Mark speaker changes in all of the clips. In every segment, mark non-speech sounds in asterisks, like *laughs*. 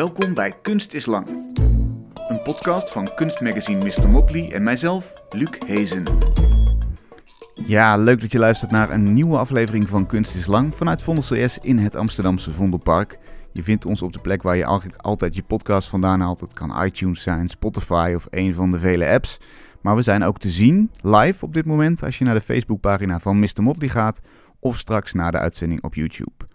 Speaker 1: Welkom bij Kunst is Lang. Een podcast van kunstmagazine Mr. Motley en mijzelf, Luc Hezen. Ja, leuk dat je luistert naar een nieuwe aflevering van Kunst is Lang vanuit Vondel CS in het Amsterdamse Vondelpark. Je vindt ons op de plek waar je eigenlijk altijd je podcast vandaan haalt. Het kan iTunes zijn, Spotify of een van de vele apps. Maar we zijn ook te zien live op dit moment als je naar de Facebookpagina van Mr. Motley gaat of straks naar de uitzending op YouTube.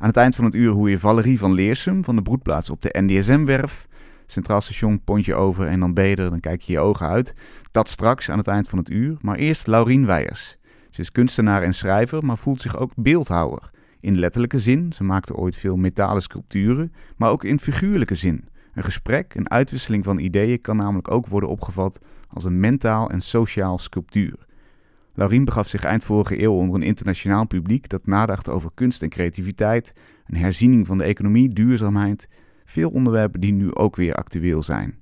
Speaker 1: Aan het eind van het uur hoor je Valerie van Leersum van de broedplaats op de NDSM-werf. Centraal station, pontje over en dan ben je er, dan kijk je je ogen uit. Dat straks aan het eind van het uur. Maar eerst Laurien Weijers. Ze is kunstenaar en schrijver, maar voelt zich ook beeldhouwer. In letterlijke zin, ze maakte ooit veel metalen sculpturen, maar ook in figuurlijke zin. Een gesprek, een uitwisseling van ideeën kan namelijk ook worden opgevat als een mentaal en sociaal sculptuur. Laurien begaf zich eind vorige eeuw onder een internationaal publiek dat nadacht over kunst en creativiteit, een herziening van de economie, duurzaamheid, veel onderwerpen die nu ook weer actueel zijn.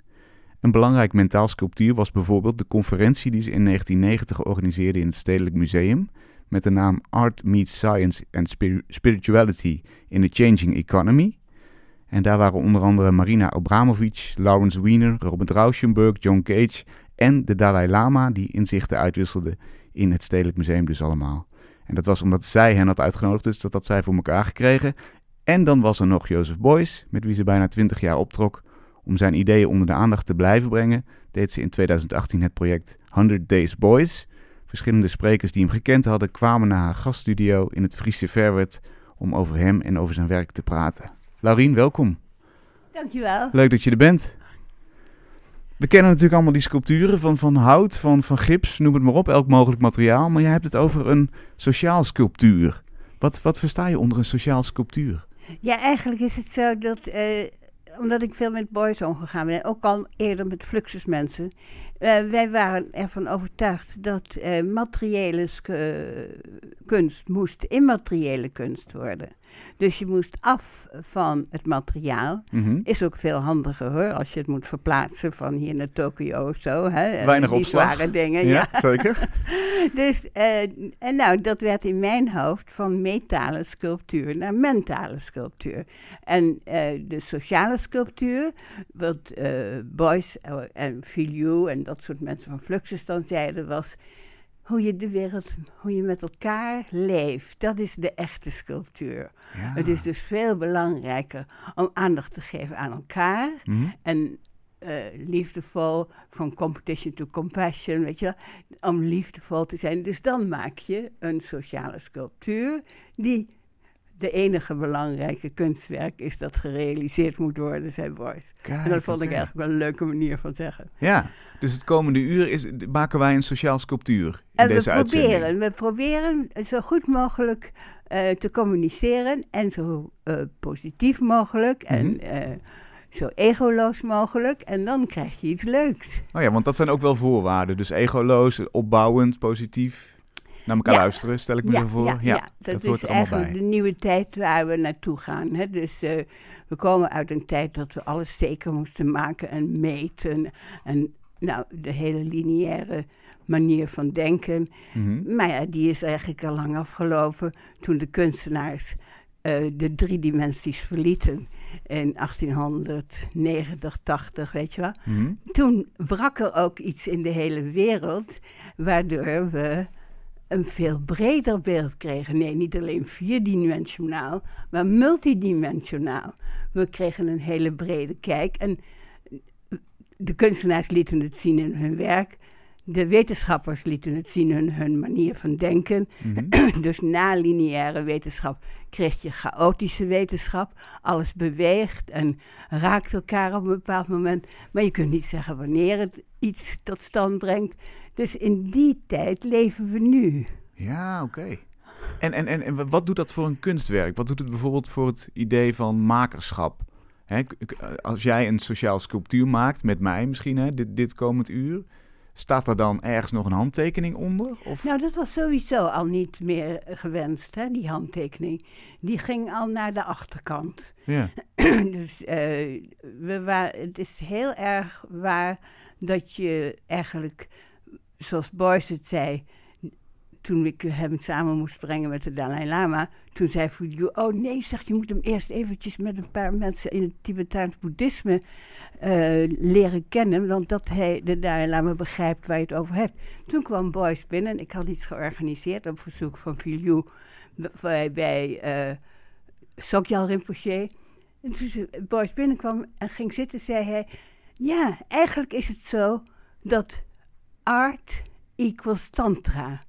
Speaker 1: Een belangrijk mentaal sculptuur was bijvoorbeeld de conferentie die ze in 1990 organiseerde in het Stedelijk Museum met de naam Art Meets Science and Spirituality in the Changing Economy. En daar waren onder andere Marina Abramovic, Lawrence Wiener, Robert Rauschenberg, John Cage en de Dalai Lama die inzichten uitwisselden in het Stedelijk Museum dus allemaal. En dat was omdat zij hen had uitgenodigd, dus dat had zij voor elkaar gekregen. En dan was er nog Joseph Beuys, met wie ze bijna 20 jaar optrok. Om zijn ideeën onder de aandacht te blijven brengen, deed ze in 2018 het project 100 Days Boys. Verschillende sprekers die hem gekend hadden kwamen naar haar gaststudio in het Friese Verwert om over hem en over zijn werk te praten. Laurien, welkom.
Speaker 2: Dankjewel.
Speaker 1: Leuk dat je er bent. We kennen natuurlijk allemaal die sculpturen van, van hout, van, van gips, noem het maar op, elk mogelijk materiaal. Maar jij hebt het over een sociaal sculptuur. Wat, wat versta je onder een sociaal sculptuur?
Speaker 2: Ja, eigenlijk is het zo dat, eh, omdat ik veel met boys omgegaan ben, ook al eerder met fluxusmensen, uh, wij waren ervan overtuigd dat uh, materiële kunst moest immateriële kunst worden. Dus je moest af van het materiaal.
Speaker 1: Mhm.
Speaker 2: Is ook veel handiger hoor, als je het moet verplaatsen van hier naar Tokio of zo. Hè?
Speaker 1: Weinig
Speaker 2: Die
Speaker 1: opslag.
Speaker 2: zware dingen,
Speaker 1: Ja,
Speaker 2: ja. *laughs*
Speaker 1: zeker. *laughs*
Speaker 2: Dus, eh, en nou, dat werd in mijn hoofd van metalen sculptuur naar mentale sculptuur. En eh, de sociale sculptuur, wat eh Boyce en Filiou en dat soort mensen van Fluxus dan zeiden, was hoe je de wereld, hoe je met elkaar leeft. Dat is de echte sculptuur.
Speaker 1: Ja.
Speaker 2: Het is dus veel belangrijker om aandacht te geven aan elkaar
Speaker 1: Mhm.
Speaker 2: en eh, liefdevol, van competition to compassion, weet je om liefdevol te zijn. Dus dan maak je een sociale sculptuur die de enige belangrijke kunstwerk is dat gerealiseerd moet worden, zei Boyce.
Speaker 1: Kijk,
Speaker 2: En dat vond ik eigenlijk wel een leuke manier van zeggen.
Speaker 1: Ja, dus het komende uur is, maken wij een sociaal sculptuur in
Speaker 2: En we
Speaker 1: deze uitzending.
Speaker 2: proberen, we proberen zo goed mogelijk eh, te communiceren en zo eh, positief mogelijk en eh, zo egoloos mogelijk. En dan krijg je iets leuks.
Speaker 1: Oh ja, want dat zijn ook wel voorwaarden. Dus egoloos, opbouwend, positief. Naar elkaar
Speaker 2: Ja.
Speaker 1: luisteren, stel ik me
Speaker 2: ja,
Speaker 1: voor.
Speaker 2: Ja, ja, dat, is
Speaker 1: er
Speaker 2: eigenlijk
Speaker 1: bij.
Speaker 2: de nieuwe tijd waar we naartoe gaan. Hè? Dus eh, we komen uit een tijd dat we alles zeker moesten maken en meten. En nou, de hele lineaire manier van denken.
Speaker 1: Mhm.
Speaker 2: Maar ja, die is eigenlijk al lang afgelopen toen de kunstenaars eh, de drie dimensies verlieten. In 1890, 80, weet je wel.
Speaker 1: Mhm.
Speaker 2: Toen brak er ook iets in de hele wereld, waardoor we een veel breder beeld kregen. Nee, niet alleen vierdimensionaal, maar multidimensionaal. We kregen een hele brede kijk en de kunstenaars lieten het zien in hun werk. De wetenschappers lieten het zien in hun manier van denken.
Speaker 1: Mhm. *clears throat*
Speaker 2: Dus na lineaire wetenschap kreeg je chaotische wetenschap. Alles beweegt en raakt elkaar op een bepaald moment. Maar je kunt niet zeggen wanneer het iets tot stand brengt. Dus in die tijd leven we nu.
Speaker 1: Ja, oké. En, en, en, en wat doet dat voor een kunstwerk? Wat doet het bijvoorbeeld voor het idee van makerschap? K- als jij een sociaal sculptuur maakt, met mij misschien, hè, dit, dit komend uur... staat er dan ergens nog een handtekening onder? Of...
Speaker 2: Nou, dat was sowieso al niet meer gewenst, hè, die handtekening. Die ging al naar de achterkant.
Speaker 1: Ja. *clears throat*
Speaker 2: dus eh, we het is heel erg waar dat je eigenlijk, zoals Boyce het zei, toen ik hem samen moest brengen met de Dalai Lama, toen zei Fujiu, oh nee, zeg, je moet hem eerst eventjes met een paar mensen in het Tibetaans boeddhisme eh, leren kennen, want dat hij, de Dalai Lama begrijpt waar je het over hebt. Toen kwam Boyce binnen, ik had iets georganiseerd op verzoek van Fujiu bij, bij uh, Sokyal Rinpoche. En toen Boyce binnenkwam en ging zitten, zei hij, ja, eigenlijk is het zo dat art equals tantra.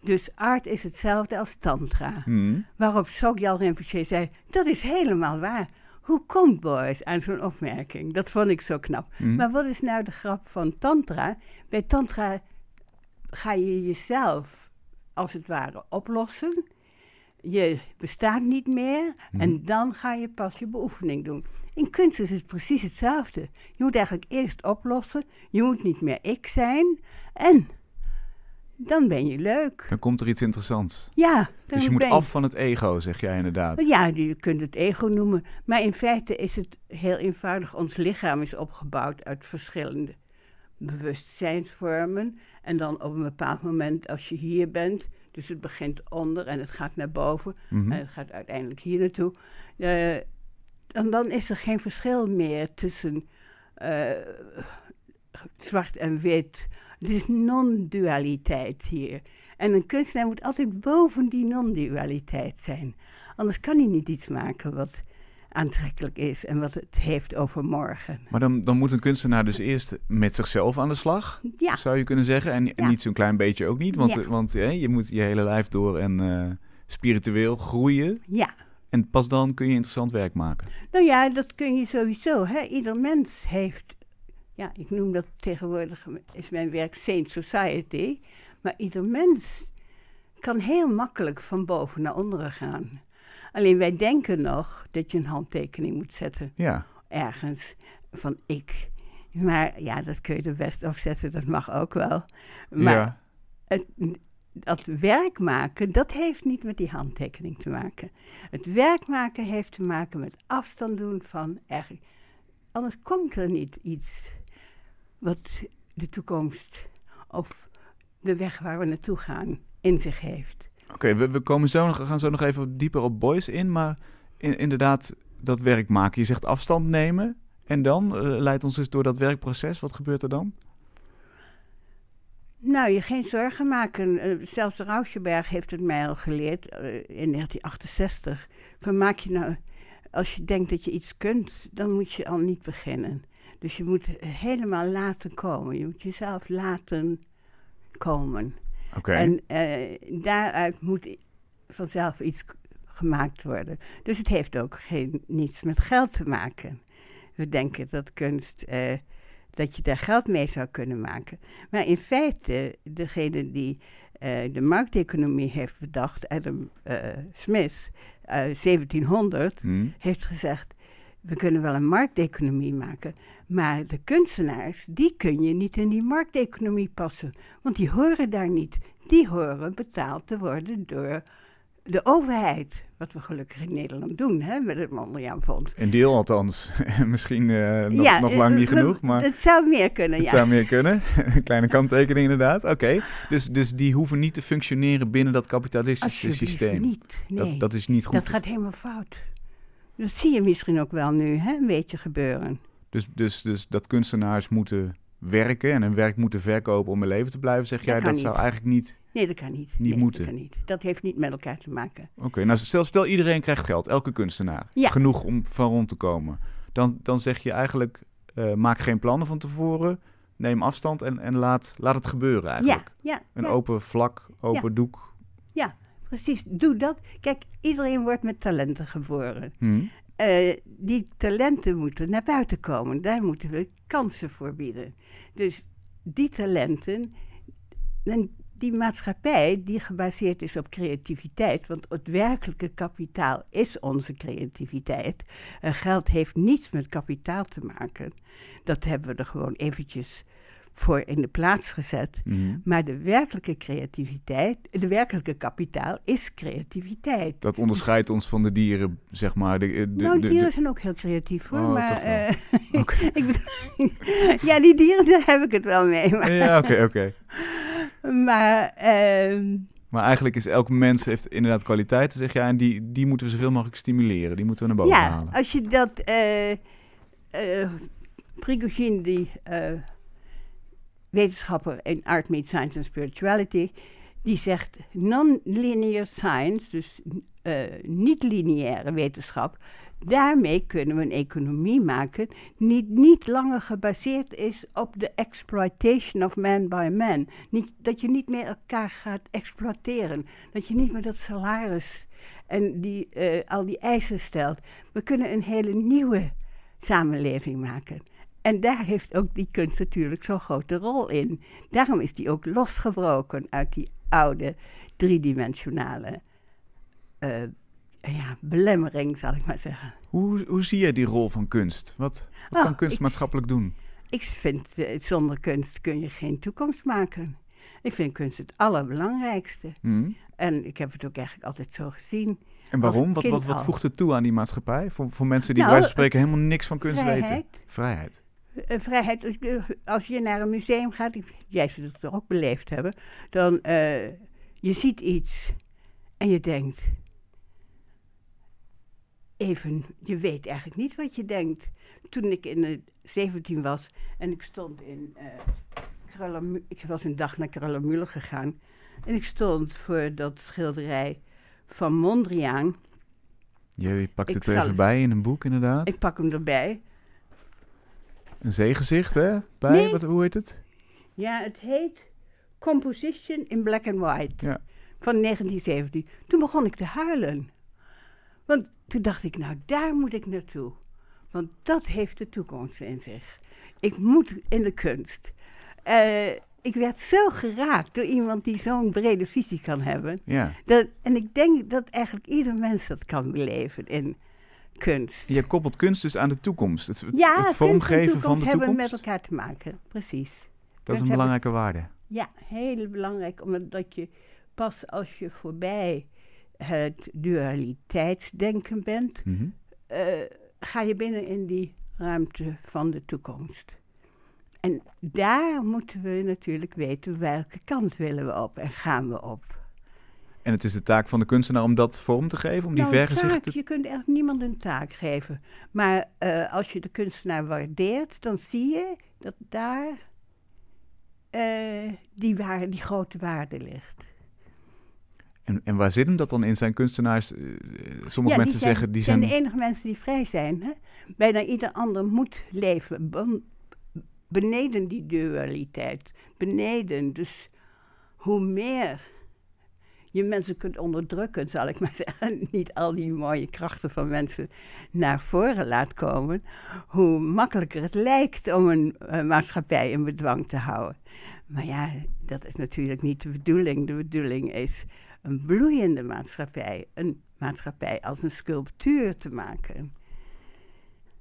Speaker 2: Dus art is hetzelfde als tantra.
Speaker 1: Mm.
Speaker 2: Waarop Sogyal Rinpoche zei, dat is helemaal waar. Hoe komt Boris aan zo'n opmerking? Dat vond ik zo knap.
Speaker 1: Mm.
Speaker 2: Maar wat is nou de grap van tantra? Bij tantra ga je jezelf, als het ware, oplossen. Je bestaat niet meer
Speaker 1: Mm.
Speaker 2: en dan ga je pas je beoefening doen. In kunst is het precies hetzelfde. Je moet eigenlijk eerst oplossen. Je moet niet meer ik zijn. En dan ben je leuk.
Speaker 1: Dan komt er iets interessants.
Speaker 2: Ja,
Speaker 1: Dus je moet
Speaker 2: ben
Speaker 1: af van het ego, zeg jij inderdaad.
Speaker 2: Ja, je kunt het ego noemen. Maar in feite is het heel eenvoudig. Ons lichaam is opgebouwd uit verschillende bewustzijnsvormen. En dan op een bepaald moment, als je hier bent, dus het begint onder en het gaat naar boven
Speaker 1: Mhm.
Speaker 2: en het gaat uiteindelijk hier naartoe. eh, en dan is er geen verschil meer tussen eh, zwart en wit. Het is non-dualiteit hier. En een kunstenaar moet altijd boven die non-dualiteit zijn. Anders kan hij niet iets maken wat aantrekkelijk is en wat het heeft over morgen.
Speaker 1: Maar dan, dan moet een kunstenaar dus eerst met zichzelf aan de slag,
Speaker 2: Ja,
Speaker 1: zou je kunnen zeggen. En, en
Speaker 2: Ja.
Speaker 1: niet zo'n klein beetje ook niet, want,
Speaker 2: Ja.
Speaker 1: want hè, je moet je hele lijf door en eh, spiritueel groeien.
Speaker 2: ja.
Speaker 1: En pas dan kun je interessant werk maken.
Speaker 2: Nou ja, dat kun je sowieso. Hè? Ieder mens heeft, ja, ik noem dat tegenwoordig, is mijn werk Saint Society. Maar ieder mens kan heel makkelijk van boven naar onderen gaan. Alleen wij denken nog dat je een handtekening moet zetten
Speaker 1: Ja,
Speaker 2: ergens van ik. Maar ja, dat kun je er best afzetten, dat mag ook wel. Maar
Speaker 1: ja.
Speaker 2: het, dat werk maken, dat heeft niet met die handtekening te maken. Het werk maken heeft te maken met afstand doen van. Anders komt er niet iets wat de toekomst of de weg waar we naartoe gaan in zich heeft.
Speaker 1: Oké, we, we komen zo gaan zo nog even dieper op boys in, maar in- inderdaad dat werk maken. Je zegt afstand nemen en dan eh, leid ons eens door dat werkproces. Wat gebeurt er dan?
Speaker 2: Nou, je geen zorgen maken. Eh, zelfs Rauschenberg heeft het mij al geleerd eh, in 1968. Van maak je nou, als je denkt dat je iets kunt, dan moet je al niet beginnen. Dus je moet helemaal laten komen. Je moet jezelf laten komen.
Speaker 1: Oké,
Speaker 2: En eh, daaruit moet vanzelf iets gemaakt worden. Dus het heeft ook geen, niets met geld te maken. We denken dat kunst, dat je daar geld mee zou kunnen maken. Maar in feite, degene die eh, de markteconomie heeft bedacht, Adam eh, Smith, eh 1700,
Speaker 1: Hm.
Speaker 2: heeft gezegd: we kunnen wel een markteconomie maken, maar de kunstenaars, die kun je niet in die markteconomie passen, want die horen daar niet. Die horen betaald te worden door de overheid, wat we gelukkig in Nederland doen, hè, met het Mondriaan Fonds.
Speaker 1: Een deel althans. *laughs* Misschien eh, nog,
Speaker 2: Ja,
Speaker 1: nog lang
Speaker 2: eh,
Speaker 1: niet
Speaker 2: we-
Speaker 1: genoeg, maar
Speaker 2: Het zou meer kunnen,
Speaker 1: het
Speaker 2: ja.
Speaker 1: zou meer kunnen. *laughs* Kleine kanttekening inderdaad. Oké, dus, dus die hoeven niet te functioneren binnen dat kapitalistische systeem.
Speaker 2: niet, nee.
Speaker 1: Dat, dat is niet goed.
Speaker 2: Dat gaat helemaal fout. Dat zie je misschien ook wel nu, hè, een beetje gebeuren.
Speaker 1: Dus, dus, dus dat kunstenaars moeten werken en hun werk moeten verkopen om in leven te blijven, zeg jij, dat zou eigenlijk niet...
Speaker 2: Nee, dat kan niet.
Speaker 1: Niet
Speaker 2: nee,
Speaker 1: moeten.
Speaker 2: Dat kan niet. Dat heeft niet met elkaar te maken.
Speaker 1: Oké, nou stel, stel iedereen krijgt geld, elke kunstenaar.
Speaker 2: Ja.
Speaker 1: Genoeg om van rond te komen. Dan, dan zeg je eigenlijk, eh, maak geen plannen van tevoren, neem afstand en, en laat, laat het gebeuren eigenlijk.
Speaker 2: Ja, ja.
Speaker 1: Een
Speaker 2: ja.
Speaker 1: open vlak, open doek.
Speaker 2: Precies, doe dat. Kijk, iedereen wordt met talenten geboren.
Speaker 1: Hm.
Speaker 2: Eh, die talenten moeten naar buiten komen. Daar moeten we kansen voor bieden. Dus die talenten, en die maatschappij die gebaseerd is op creativiteit, want het werkelijke kapitaal is onze creativiteit. Eh, geld heeft niets met kapitaal te maken. Dat hebben we er gewoon eventjes voor in de plaats gezet.
Speaker 1: Mhm.
Speaker 2: Maar de werkelijke creativiteit, de werkelijke kapitaal is creativiteit.
Speaker 1: Dat onderscheidt ons van de dieren, zeg maar. De, de,
Speaker 2: nou,
Speaker 1: de-
Speaker 2: dieren
Speaker 1: de-
Speaker 2: zijn ook heel creatief hoor.
Speaker 1: Oh,
Speaker 2: maar, eh, *laughs*
Speaker 1: Oké. *laughs*
Speaker 2: ik bedoel, *laughs* ja, die dieren, daar heb ik het wel mee. Maar,
Speaker 1: Ja, oké, oké.
Speaker 2: maar ehm,
Speaker 1: Maar eigenlijk is elk mens heeft inderdaad kwaliteiten, zeg jij, en die, die moeten we zoveel mogelijk stimuleren. Die moeten we naar boven
Speaker 2: ja,
Speaker 1: halen.
Speaker 2: als je dat... eh eh Prigogine, die eh, wetenschapper in Art Meets Science and Spirituality... die zegt non-linear science, dus eh, niet-lineaire wetenschap... daarmee kunnen we een economie maken die niet langer gebaseerd is op de exploitation of man by man. Niet, dat je niet meer elkaar gaat exploiteren. Dat je niet meer dat salaris en die, eh, al die eisen stelt. We kunnen een hele nieuwe samenleving maken. En daar heeft ook die kunst natuurlijk zo'n grote rol in. Daarom is die ook losgebroken uit die oude driedimensionale eh, ja, belemmering, zal ik maar zeggen.
Speaker 1: Hoe, hoe zie jij die rol van kunst? Wat, wat
Speaker 2: Oh,
Speaker 1: kan kunst
Speaker 2: ik-
Speaker 1: maatschappelijk doen?
Speaker 2: Ik vind, eh, zonder kunst kun je geen toekomst maken. Ik vind kunst het allerbelangrijkste.
Speaker 1: Hm?
Speaker 2: En ik heb het ook eigenlijk altijd zo gezien.
Speaker 1: En waarom? Wat, wat, wat voegt het toe aan die maatschappij? Voor, voor mensen die
Speaker 2: Nou,
Speaker 1: bij wijze van spreken helemaal niks van kunst
Speaker 2: vrijheid.
Speaker 1: weten. Vrijheid.
Speaker 2: Eh, vrijheid, als, je- naar een museum gaat, jij zult het toch ook beleefd hebben, dan eh, je ziet iets en je denkt, even, je weet eigenlijk niet wat je denkt. Toen ik in de 17 was en ik stond in, eh Krullermu- ik was een dag naar Krullermuller gegaan en ik stond voor dat schilderij van Mondriaan.
Speaker 1: Je pakt
Speaker 2: Ik
Speaker 1: het er
Speaker 2: zal-
Speaker 1: even bij in een boek, inderdaad.
Speaker 2: Ik pak hem erbij.
Speaker 1: Een zeegezicht, hè? Bij,
Speaker 2: Nee.
Speaker 1: wat, hoe heet het?
Speaker 2: Ja, het heet Composition in Black and White
Speaker 1: Ja.
Speaker 2: van 1917. Toen begon ik te huilen. Want toen dacht ik, nou daar moet ik naartoe. Want dat heeft de toekomst in zich. Ik moet in de kunst. Eh, ik werd zo geraakt door iemand die zo'n brede visie kan hebben.
Speaker 1: Ja.
Speaker 2: Dat, en ik denk dat eigenlijk ieder mens dat kan beleven in kunst.
Speaker 1: Je koppelt kunst dus aan de toekomst. Het,
Speaker 2: Ja,
Speaker 1: het
Speaker 2: kunst en
Speaker 1: vormgeven van de
Speaker 2: hebben
Speaker 1: toekomst.
Speaker 2: met elkaar te maken. Precies.
Speaker 1: Dat is een
Speaker 2: hebben-
Speaker 1: belangrijke waarde.
Speaker 2: Ja, heel belangrijk, omdat je pas als je voorbij het dualiteitsdenken bent,
Speaker 1: Mhm.
Speaker 2: eh, ga je binnen in die ruimte van de toekomst. En daar moeten we natuurlijk weten welke kant willen we op en gaan we op.
Speaker 1: En het is de taak van de kunstenaar om dat vorm te geven, om die
Speaker 2: Nou,
Speaker 1: vergezichten...
Speaker 2: taak, je kunt echt niemand een taak geven. Maar eh, als je de kunstenaar waardeert, dan zie je dat daar eh, die, waarde, die grote waarde ligt.
Speaker 1: En, en waar zit hem dat dan in? Zijn kunstenaars... eh, sommige
Speaker 2: Ja,
Speaker 1: mensen
Speaker 2: zijn,
Speaker 1: zeggen, die
Speaker 2: zijn
Speaker 1: zijn...
Speaker 2: de enige mensen die vrij zijn. Hè? Bijna ieder ander moet leven ben- beneden die dualiteit. Beneden. Dus hoe meer je mensen kunt onderdrukken, zal ik maar *laughs* zeggen, niet al die mooie krachten van mensen naar voren laat komen, hoe makkelijker het lijkt om een maatschappij in bedwang te houden. Maar ja, dat is natuurlijk niet de bedoeling. De bedoeling is een bloeiende maatschappij, een maatschappij als een sculptuur te maken.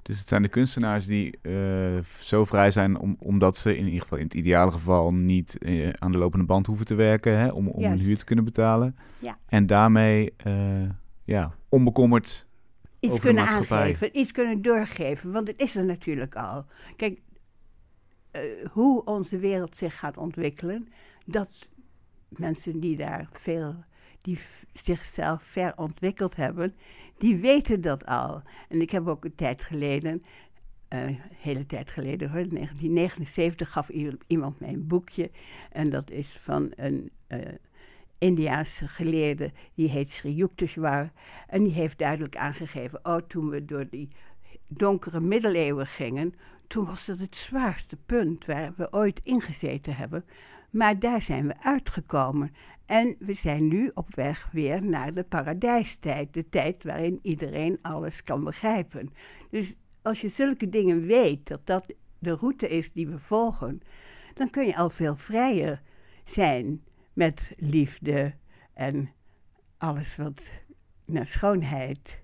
Speaker 1: Dus het zijn de kunstenaars die eh, zo vrij zijn om, omdat ze in ieder geval in het ideale geval niet eh, aan de lopende band hoeven te werken, hè, om, om
Speaker 2: Juist.
Speaker 1: huur te kunnen betalen.
Speaker 2: Ja.
Speaker 1: En daarmee eh, ja, onbekommerd
Speaker 2: Iets
Speaker 1: Over de
Speaker 2: kunnen
Speaker 1: maatschappij.
Speaker 2: aangeven, iets kunnen doorgeven, want het is er natuurlijk al. Kijk, hoe onze wereld zich gaat ontwikkelen, dat mensen die daar veel, die zichzelf ver ontwikkeld hebben, die weten dat al. En ik heb ook een tijd geleden, eh, een hele tijd geleden hoor, 1979 gaf iemand mij een boekje. En dat is van een eh Indiaanse geleerde, die heet Sri Yukteswar. En die heeft duidelijk aangegeven, oh, toen we door die donkere middeleeuwen gingen, toen was dat het zwaarste punt waar we ooit ingezeten hebben. Maar daar zijn we uitgekomen. En we zijn nu op weg weer naar de paradijstijd. De tijd waarin iedereen alles kan begrijpen. Dus als je zulke dingen weet, dat dat de route is die we volgen, dan kun je al veel vrijer zijn met liefde en alles wat naar schoonheid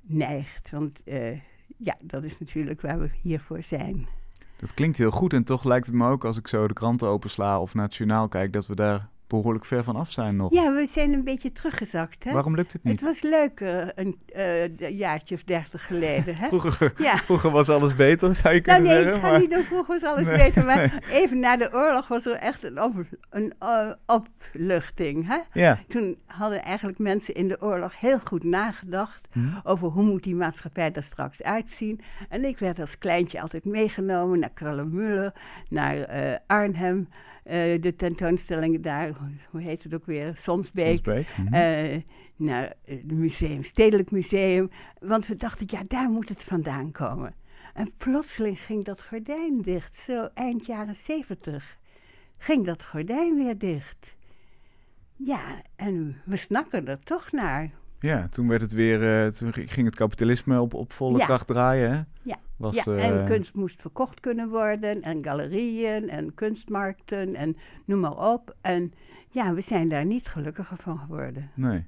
Speaker 2: neigt. Want eh, ja, dat is natuurlijk waar we hiervoor zijn.
Speaker 1: Dat klinkt heel goed en toch lijkt het me ook als ik zo de kranten opensla of journaal kijk, dat we daar behoorlijk ver van af zijn nog.
Speaker 2: Ja, we zijn een beetje teruggezakt. Hè?
Speaker 1: Waarom lukt het niet?
Speaker 2: Het was leuk uh, een uh, jaartje of dertig geleden. Hè? *laughs*
Speaker 1: Vroeger, ja. vroeger was alles beter, zou je kunnen
Speaker 2: nou, nee,
Speaker 1: zeggen.
Speaker 2: Nee, ik ga niet doen vroeger was alles beter. Maar even na de oorlog was er echt een, op, een uh, opluchting. Hè?
Speaker 1: Ja.
Speaker 2: Toen hadden eigenlijk mensen in de oorlog heel goed nagedacht... Hm. over hoe moet die maatschappij er straks uitzien. En ik werd als kleintje altijd meegenomen naar Krallenmüller, naar Arnhem... Uh, de tentoonstellingen daar, hoe heet het ook weer? Sonsbeek.
Speaker 1: Sonsbeek.
Speaker 2: Mm -hmm. uh, naar het museum, Stedelijk Museum. Want we dachten, ja, daar moet het vandaan komen. En plotseling ging dat gordijn dicht. Zo eind jaren zeventig ging dat gordijn weer dicht. Ja, en we snakken er toch naar.
Speaker 1: Ja, toen werd het weer, uh, toen ging het kapitalisme op, op volle
Speaker 2: ja.
Speaker 1: kracht draaien. Hè?
Speaker 2: Ja,
Speaker 1: Was,
Speaker 2: ja
Speaker 1: uh,
Speaker 2: en kunst moest verkocht kunnen worden. En galerieën en kunstmarkten en noem maar op. En ja, we zijn daar niet gelukkiger van geworden.
Speaker 1: Nee.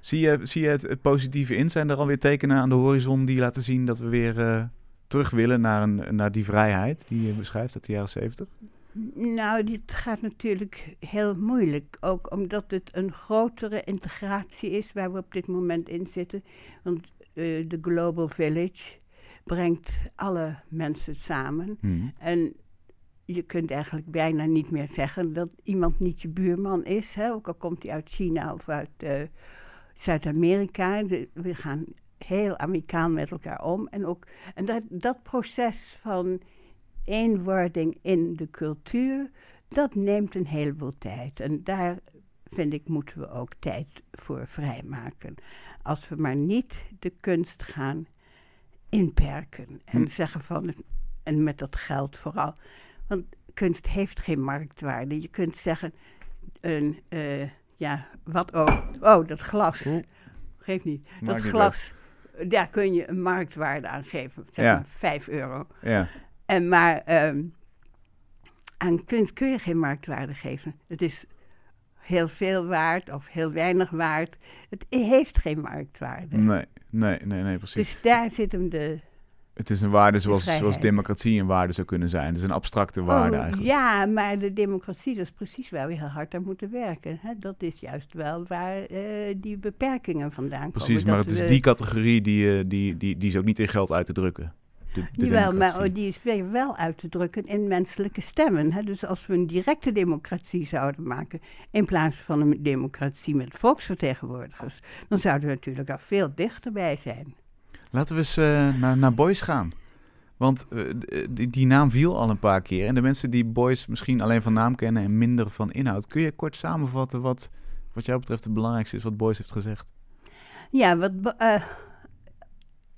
Speaker 1: Zie je, zie je het, het positieve in? Zijn er alweer tekenen aan de horizon die laten zien dat we weer uh, terug willen naar, een, naar die vrijheid die je beschrijft uit de jaren zeventig?
Speaker 2: Nou, dit gaat natuurlijk heel moeilijk. Ook omdat het een grotere integratie is waar we op dit moment in zitten. Want uh, de Global Village brengt alle mensen samen.
Speaker 1: Hmm.
Speaker 2: En je kunt eigenlijk bijna niet meer zeggen dat iemand niet je buurman is. Hè? Ook al komt hij uit China of uit uh, Zuid-Amerika. We gaan heel amicaal met elkaar om. En, ook, en dat, dat proces van eenwording in de cultuur, dat neemt een heleboel tijd. En daar, vind ik, moeten we ook tijd voor vrijmaken. Als we maar niet de kunst gaan inperken en
Speaker 1: Hm.
Speaker 2: zeggen van, en met dat geld vooral. Want kunst heeft geen marktwaarde. Je kunt zeggen, een, uh, ja, wat ook. Oh, dat glas.
Speaker 1: Oeh.
Speaker 2: Geeft niet.
Speaker 1: Maakt
Speaker 2: dat
Speaker 1: niet
Speaker 2: glas, daar kun je een marktwaarde aan geven. Zeg
Speaker 1: Ja.
Speaker 2: maar 5 euro.
Speaker 1: Ja.
Speaker 2: En maar ehm, aan kunst kun je geen marktwaarde geven. Het is heel veel waard of heel weinig waard. Het heeft geen marktwaarde.
Speaker 1: Nee, nee, nee, nee, precies.
Speaker 2: Dus daar zit hem de.
Speaker 1: Het is een waarde zoals, zoals democratie een waarde zou kunnen zijn. Het is een abstracte waarde
Speaker 2: Oh,
Speaker 1: eigenlijk.
Speaker 2: Ja, maar de democratie, dat is precies waar we heel hard aan moeten werken. Hè? Dat is juist wel waar eh, die beperkingen vandaan komen.
Speaker 1: Precies, maar het is die categorie die, eh, die, die, die is ook niet in geld uit te drukken. De
Speaker 2: Jawel, maar die is wel uit te drukken in menselijke stemmen. Hè? Dus als we een directe democratie zouden maken, in plaats van een democratie met volksvertegenwoordigers, dan zouden we natuurlijk al veel dichterbij zijn.
Speaker 1: Laten we eens eh, naar, naar Boys gaan. Want eh, die, die naam viel al een paar keer. En de mensen die Boys misschien alleen van naam kennen en minder van inhoud. Kun je kort samenvatten wat, wat jou betreft het belangrijkste is wat Boys heeft gezegd?
Speaker 2: Ja, wat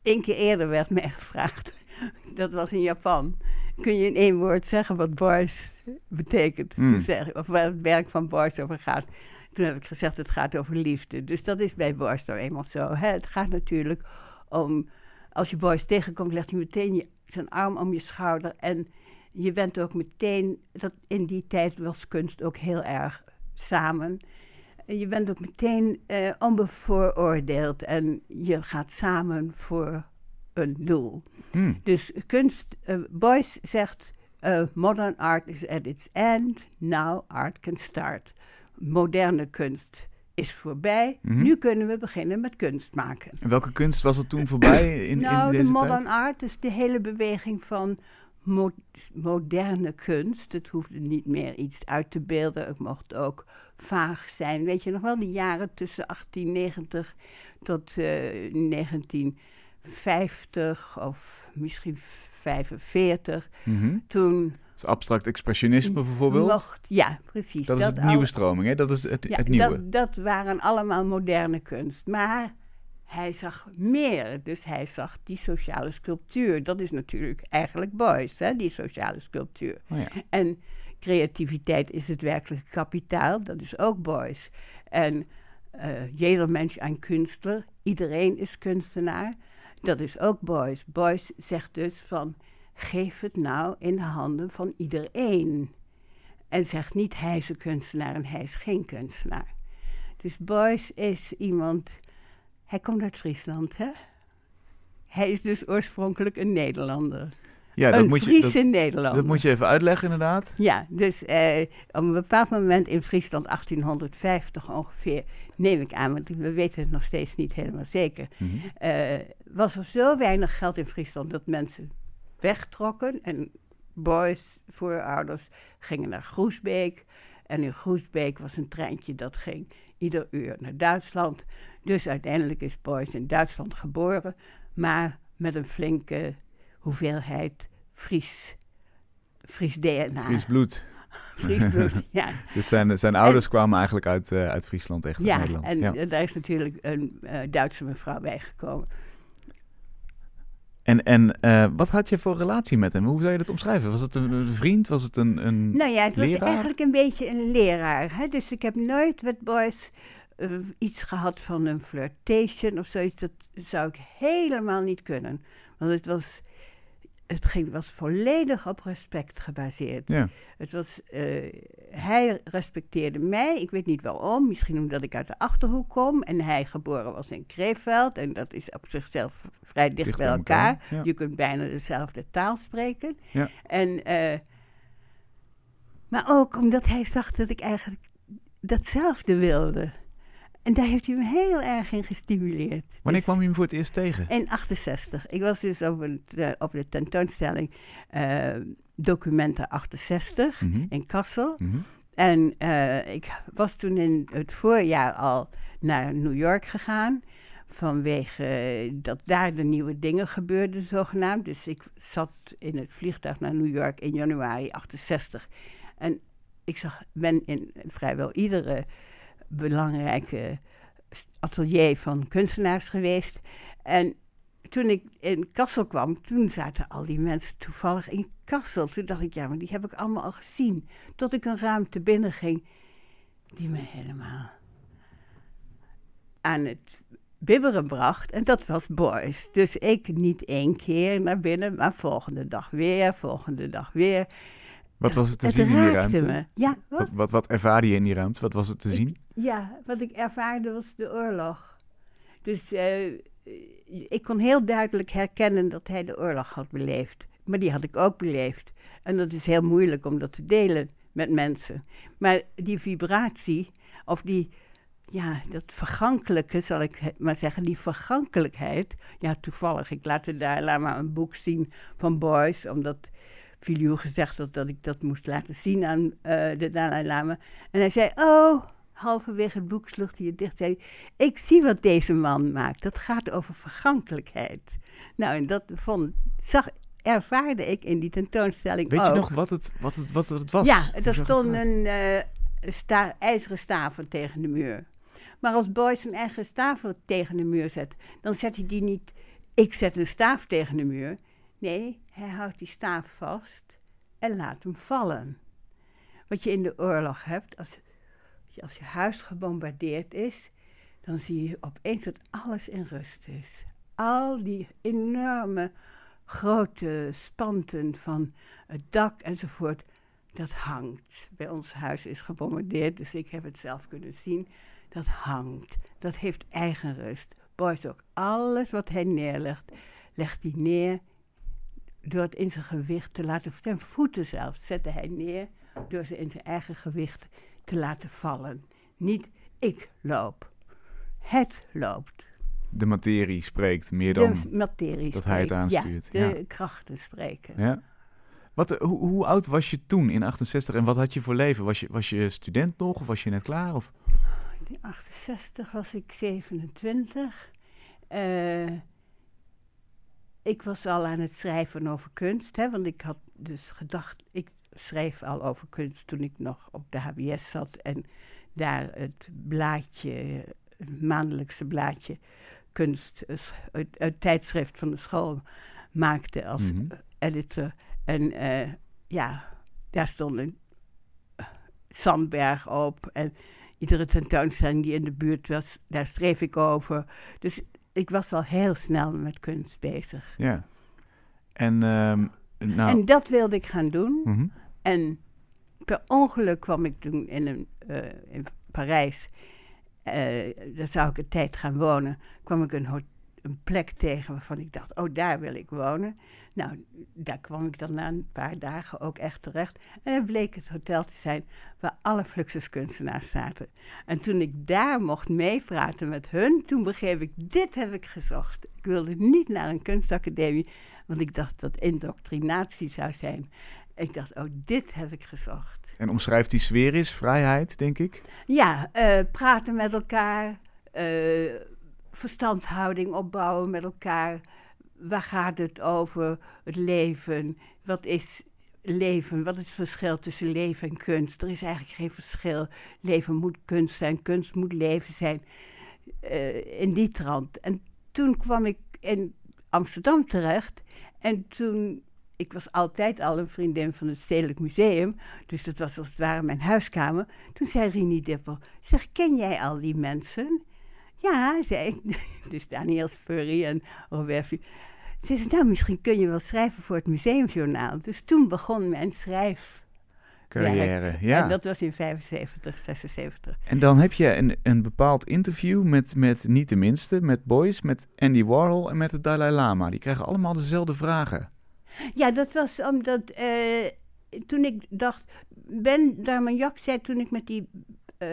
Speaker 2: één keer eerder werd mij gevraagd, *laughs* dat was in Japan. Kun je in één woord zeggen wat boys betekent?
Speaker 1: Hmm.
Speaker 2: Toen zeg, of waar het werk van boys over gaat. Toen heb ik gezegd, het gaat over liefde. Dus dat is bij boys nou eenmaal zo. Hè? Het gaat natuurlijk om, als je boys tegenkomt, legt hij meteen je, zijn arm om je schouder. En je bent ook meteen, dat in die tijd was kunst ook heel erg samen. En Je bent ook meteen eh, onbevooroordeeld en je gaat samen voor een doel.
Speaker 1: Hmm.
Speaker 2: Dus kunst, uh, Boyce zegt, eh, modern art is at its end, now art can start. Moderne kunst is voorbij,
Speaker 1: mhm.
Speaker 2: nu kunnen we beginnen met kunst maken.
Speaker 1: En welke kunst was er toen voorbij *coughs* in,
Speaker 2: nou,
Speaker 1: in deze
Speaker 2: de
Speaker 1: modern
Speaker 2: art is de hele beweging van moderne kunst. Het hoefde niet meer iets uit te beelden, het mocht ook vaag zijn. Weet je nog wel, die jaren tussen 1890 tot eh, 19... 50 of misschien 45.
Speaker 1: Mhm.
Speaker 2: Toen.
Speaker 1: Dus abstract expressionisme bijvoorbeeld?
Speaker 2: Ja, precies.
Speaker 1: Dat, is
Speaker 2: een
Speaker 1: nieuwe stroming, hè? Dat is het, het nieuwe.
Speaker 2: Dat, dat waren allemaal moderne kunst. Maar hij zag meer. Dus hij zag die sociale sculptuur. Dat is natuurlijk eigenlijk boys. hè, die sociale sculptuur.
Speaker 1: Oh ja.
Speaker 2: En creativiteit is het werkelijke kapitaal, dat is ook boys. En uh, jeder mens een kunstler, iedereen is kunstenaar. Dat is ook Beuys. Beuys zegt dus van... Geef het nou in de handen van iedereen. En zegt niet hij is een kunstenaar en hij is geen kunstenaar. Dus Beuys is iemand... Hij komt uit Friesland, hè? Hij is dus oorspronkelijk een Nederlander.
Speaker 1: Ja,
Speaker 2: een
Speaker 1: dat moet, je,
Speaker 2: Fries
Speaker 1: dat,
Speaker 2: in Nederland.
Speaker 1: dat moet je even uitleggen, inderdaad.
Speaker 2: Ja, dus eh, op een bepaald moment in Friesland, 1850 ongeveer, neem ik aan, want we weten het nog steeds niet helemaal zeker,
Speaker 1: Mhm.
Speaker 2: eh, was er zo weinig geld in Friesland dat mensen wegtrokken. En boys, voorouders, gingen naar Groesbeek. En in Groesbeek was een treintje dat ging ieder uur naar Duitsland. Dus uiteindelijk is Boys in Duitsland geboren, maar met een flinke hoeveelheid Fries, Fries DNA.
Speaker 1: Fries bloed. *laughs*
Speaker 2: Fries bloed, *laughs* ja.
Speaker 1: Dus zijn, zijn ouders kwamen eigenlijk uit, eh, uit Friesland, echt uit
Speaker 2: Ja,
Speaker 1: Nederland.
Speaker 2: en
Speaker 1: ja.
Speaker 2: eh, daar is natuurlijk een eh, Duitse mevrouw bijgekomen.
Speaker 1: En, en wat had je voor relatie met hem? Hoe zou je dat omschrijven? Was het een, vriend? Was het een, een
Speaker 2: Nou ja, het was eigenlijk een beetje een leraar. Hè? Dus ik heb nooit met boys iets gehad van een flirtation of zoiets. Dat zou ik helemaal niet kunnen. Want het was, het ging, was volledig op respect gebaseerd.
Speaker 1: Ja.
Speaker 2: Het was, eh, hij respecteerde mij, ik weet niet waarom. Misschien omdat ik uit de Achterhoek kom en hij geboren was in Kreeveld. En dat is op zichzelf vrij dicht,
Speaker 1: Dicht
Speaker 2: bij elkaar.
Speaker 1: elkaar, ja.
Speaker 2: Je kunt bijna dezelfde taal spreken.
Speaker 1: Ja.
Speaker 2: En, eh, maar ook omdat hij zag dat ik eigenlijk datzelfde wilde. En daar heeft hij me heel erg in gestimuleerd.
Speaker 1: Wanneer
Speaker 2: Dus-
Speaker 1: kwam je hem voor het eerst tegen?
Speaker 2: in 68. Ik was dus op, het, eh, op de tentoonstelling eh, Documenten 68
Speaker 1: Mhm.
Speaker 2: in Kassel.
Speaker 1: Mhm.
Speaker 2: En eh, ik was toen in het voorjaar al naar New York gegaan. Vanwege dat daar de nieuwe dingen gebeurden, zogenaamd. Dus ik zat in het vliegtuig naar New York in januari 68. En ik zag, ben in vrijwel iedere belangrijke atelier van kunstenaars geweest. En toen ik in Kassel kwam, toen zaten al die mensen toevallig in Kassel. Toen dacht ik, ja, maar die heb ik allemaal al gezien. Tot ik een ruimte binnen ging die me helemaal aan het bibberen bracht. En dat was Boys. Dus ik niet één keer naar binnen, maar volgende dag weer, volgende dag weer.
Speaker 1: Wat was het te
Speaker 2: het
Speaker 1: zien in die ruimte?
Speaker 2: Me. Ja, wat?
Speaker 1: Wat, wat, wat ervaarde je in die ruimte? Wat was het te zien?
Speaker 2: Ja, wat ik ervaarde was de oorlog. Dus eh, ik kon heel duidelijk herkennen dat hij de oorlog had beleefd. Maar die had ik ook beleefd. En dat is heel moeilijk om dat te delen met mensen. Maar die vibratie, of die, ja, dat vergankelijke, zal ik maar zeggen, die vergankelijkheid. Ja, toevallig, ik laat de Dalai Lama een boek zien van Boys, omdat Filiu gezegd had dat ik dat moest laten zien aan eh, de Dalai Lama. En hij zei, oh, halverwege het boek sloeg hij het dicht. Zei, ik zie wat deze man maakt. Dat gaat over vergankelijkheid. Nou, en dat vond, zag, ervaarde ik in die tentoonstelling
Speaker 1: Weet
Speaker 2: ook.
Speaker 1: je nog wat het, wat het, wat het was?
Speaker 2: Ja, er
Speaker 1: eruit?
Speaker 2: eh, sta- ijzeren staven tegen de muur. Maar als Boy zijn eigen staven tegen de muur zet, dan zet hij die niet... Ik zet een staaf tegen de muur. Nee, hij houdt die staaf vast en laat hem vallen. Wat je in de oorlog hebt, als, als je huis gebombardeerd is, dan zie je opeens dat alles in rust is. Al die enorme grote spanten van het dak enzovoort, dat hangt. Bij ons huis is gebombardeerd, dus ik heb het zelf kunnen zien. Dat hangt. Dat heeft eigen rust. Boys ook. Alles wat hij neerlegt, legt hij neer door het in zijn gewicht te laten... Zijn voeten zelfs zette hij neer door ze in zijn eigen gewicht te laten vallen. Niet ik loop. Het loopt.
Speaker 1: De materie spreekt meer dan...
Speaker 2: de materie
Speaker 1: dat hij het
Speaker 2: spreekt.
Speaker 1: aanstuurt,
Speaker 2: Ja, de
Speaker 1: ja.
Speaker 2: krachten spreken.
Speaker 1: Ja. Wat, eh, hoe, hoe oud was je toen in 68 en wat had je voor leven? Was je, was je student nog of was je net klaar? Of?
Speaker 2: In 68 was ik 27. Eh, ik was al aan het schrijven over kunst, hè, want ik had dus gedacht, ik schreef al over kunst toen ik nog op de HBS zat en daar het blaadje, het maandelijkse blaadje kunst, eh, het, het tijdschrift van de school maakte als eh, editor. En eh, ja, daar stond een eh, Sandberg op en iedere tentoonstelling die in de buurt was, daar schreef ik over. Dus ik was al heel snel met kunst bezig.
Speaker 1: Ja. En ehm, nou...
Speaker 2: En dat wilde ik gaan doen.
Speaker 1: mhm.
Speaker 2: En per ongeluk kwam ik toen in, een, eh, in Parijs. eh, daar zou ik een tijd gaan wonen. kwam ik een, een plek tegen waarvan ik dacht, oh, daar wil ik wonen. Nou, daar kwam ik dan na een paar dagen ook echt terecht. En het bleek het hotel te zijn waar alle Fluxuskunstenaars zaten. En toen ik daar mocht meepraten met hun, toen begreep ik, dit heb ik gezocht. Ik wilde niet naar een kunstacademie, want ik dacht dat indoctrinatie zou zijn. Ik dacht, oh, dit heb ik gezocht.
Speaker 1: En omschrijft die sfeer is vrijheid, denk ik?
Speaker 2: Ja, uh, praten met elkaar, uh, verstandhouding opbouwen met elkaar. Waar gaat het over? Het leven. Wat is leven? Wat is het verschil tussen leven en kunst? Er is eigenlijk geen verschil. Leven moet kunst zijn, kunst moet leven zijn. Uh, in die trant. En toen kwam ik in Amsterdam terecht. En toen ik was altijd al een vriendin van het Stedelijk Museum. Dus dat was als het ware mijn huiskamer. Toen zei Rini Dipper, zeg, ken jij al die mensen? Ja, zei ik. *laughs* Dus Daniel Spurry en Robert Ze zei, nou, misschien kun je wel schrijven voor het museumjournaal. Dus toen begon mijn schrijf...
Speaker 1: Carrière, ja.
Speaker 2: En dat was in 75, 76.
Speaker 1: En dan heb je een, een bepaald interview met, met niet de minste, met Boys, met Andy Warhol en met de Dalai Lama. Die krijgen allemaal dezelfde vragen.
Speaker 2: Ja, dat was omdat uh, toen ik dacht, Ben Darmanjak zei toen ik met die uh,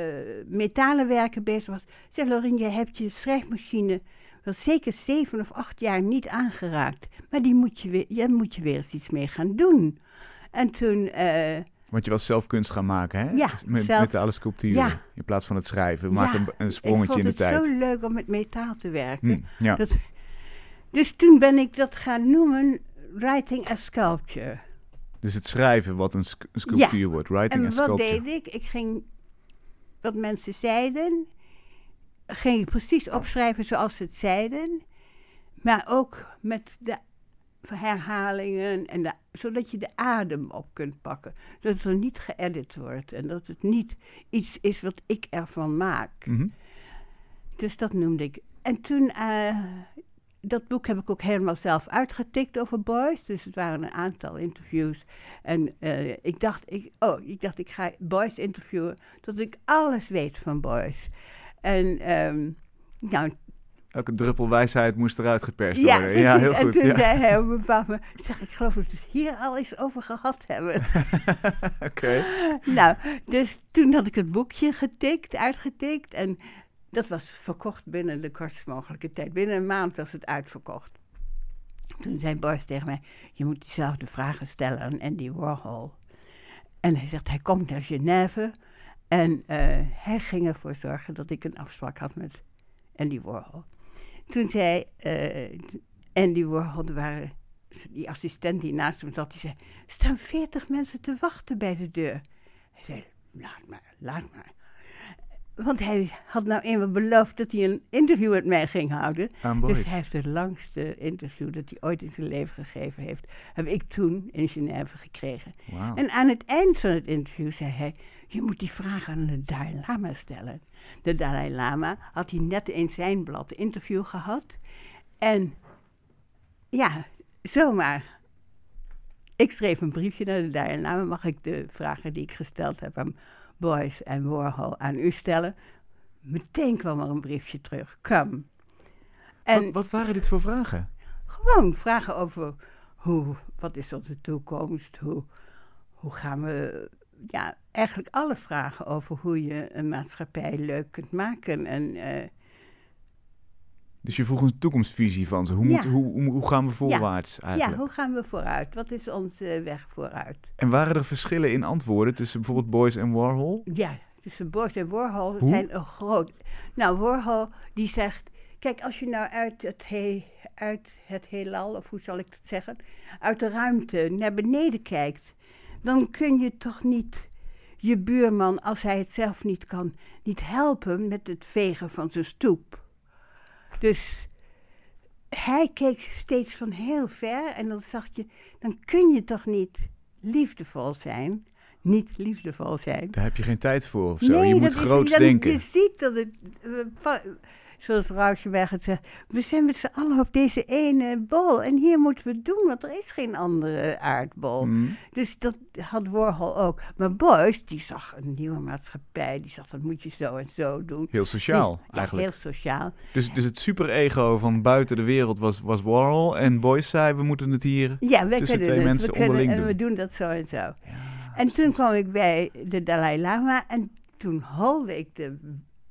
Speaker 2: metalen werken bezig was, zei Lorien, je hebt je schrijfmachine wel zeker zeven of acht jaar niet aangeraakt, maar die moet je weer, je moet je weer eens iets mee gaan doen. En toen... Uh,
Speaker 1: want je was zelf kunst gaan maken, hè?
Speaker 2: Ja,
Speaker 1: met
Speaker 2: zelf,
Speaker 1: metalen sculpturen. Ja. In plaats van het schrijven. We maken een, een, sprongetje in de tijd.
Speaker 2: Ik vond het zo leuk om met metaal te werken.
Speaker 1: Hm, ja.
Speaker 2: Dat, dus toen ben ik dat gaan noemen writing a sculpture.
Speaker 1: Dus het schrijven wat een, sc een sculptuur ja. wordt, writing
Speaker 2: en
Speaker 1: a sculpture.
Speaker 2: wat deed ik? Ik ging wat mensen zeiden, ging ik precies opschrijven zoals ze het zeiden. Maar ook met de herhalingen, en de, zodat je de adem op kunt pakken. Dat het er niet geëdit wordt en dat het niet iets is wat ik ervan maak.
Speaker 1: Mm -hmm.
Speaker 2: Dus dat noemde ik. En toen, uh, dat boek heb ik ook helemaal zelf uitgetikt over Boys. Dus het waren een aantal interviews. En uh, ik, dacht, ik, oh, ik dacht, ik ga Boys interviewen tot ik alles weet van Boys. En um, nou,
Speaker 1: Elke druppel wijsheid moest eruit geperst
Speaker 2: ja,
Speaker 1: worden. Ja, heel
Speaker 2: en
Speaker 1: goed.
Speaker 2: toen
Speaker 1: ja.
Speaker 2: zei hij op een bepaald moment, zeg, ik geloof dat we het hier al eens over gehad hebben. *laughs*
Speaker 1: Oké. Okay.
Speaker 2: Nou, dus toen had ik het boekje getikt, uitgetikt. En dat was verkocht binnen de kortst mogelijke tijd. Binnen een maand was het uitverkocht. Toen zei Boris tegen mij, je moet diezelfde vragen stellen aan Andy Warhol. En hij zegt, hij komt naar Genève. En uh, hij ging ervoor zorgen dat ik een afspraak had met Andy Warhol. Toen zei uh, Andy Warhol, er die assistent die naast hem zat, die zei, er staan veertig mensen te wachten bij de deur. Hij zei, laat maar, laat maar. Want hij had nou eenmaal beloofd dat hij een interview met mij ging houden. Dus hij heeft het langste interview dat hij ooit in zijn leven gegeven heeft. Heb ik toen in Genève gekregen.
Speaker 1: Wow.
Speaker 2: En aan het eind van het interview zei hij: Je moet die vraag aan de Dalai Lama stellen. De Dalai Lama had hij net in zijn blad interview gehad. En ja, zomaar. Ik schreef een briefje naar de Dalai Lama. Mag ik de vragen die ik gesteld heb aan Boys en Warhol aan u stellen. Meteen kwam er een briefje terug. Come.
Speaker 1: En wat, wat waren dit voor vragen?
Speaker 2: Gewoon vragen over hoe, wat is onze toekomst? Hoe, hoe gaan we. Ja, eigenlijk alle vragen over hoe je een maatschappij leuk kunt maken. En, uh,
Speaker 1: dus je vroeg een toekomstvisie van ze. Hoe, moet,
Speaker 2: Ja.
Speaker 1: hoe, hoe, gaan we voorwaarts
Speaker 2: ja,
Speaker 1: eigenlijk?
Speaker 2: hoe gaan we vooruit? Wat is onze weg vooruit?
Speaker 1: En waren er verschillen in antwoorden tussen bijvoorbeeld Boys en Warhol?
Speaker 2: Ja, de Boys en Warhol
Speaker 1: Hoe?
Speaker 2: zijn een groot. Nou, Warhol die zegt: Kijk, als je nou uit het, he, uit het heelal, of hoe zal ik dat zeggen, uit de ruimte naar beneden kijkt, dan kun je toch niet je buurman, als hij het zelf niet kan, niet helpen met het vegen van zijn stoep. Dus hij keek steeds van heel ver en dan zag je, dan kun je toch niet liefdevol zijn, niet liefdevol zijn.
Speaker 1: Daar heb je geen tijd voor of zo.
Speaker 2: Nee,
Speaker 1: je moet
Speaker 2: dan-
Speaker 1: denken.
Speaker 2: Je ziet dat het. Zoals Rauschenberg het zegt, we zijn met z'n allen op deze ene bol. En hier moeten we het doen, want er is geen andere aardbol.
Speaker 1: Mm.
Speaker 2: Dus dat had Warhol ook. Maar Beuys, die zag een nieuwe maatschappij. Die zag, dat moet je zo en zo doen.
Speaker 1: Heel sociaal,
Speaker 2: Ja,
Speaker 1: eigenlijk.
Speaker 2: heel sociaal.
Speaker 1: Dus, dus het superego van buiten de wereld was, was Warhol. En Boyce zei, we moeten het hier...
Speaker 2: Ja, wij
Speaker 1: Tussen
Speaker 2: kunnen
Speaker 1: twee
Speaker 2: het.
Speaker 1: mensen
Speaker 2: we kunnen,
Speaker 1: onderling
Speaker 2: en we
Speaker 1: doen.
Speaker 2: dat zo en zo. En toen kwam ik bij de Dalai Lama en toen holde ik de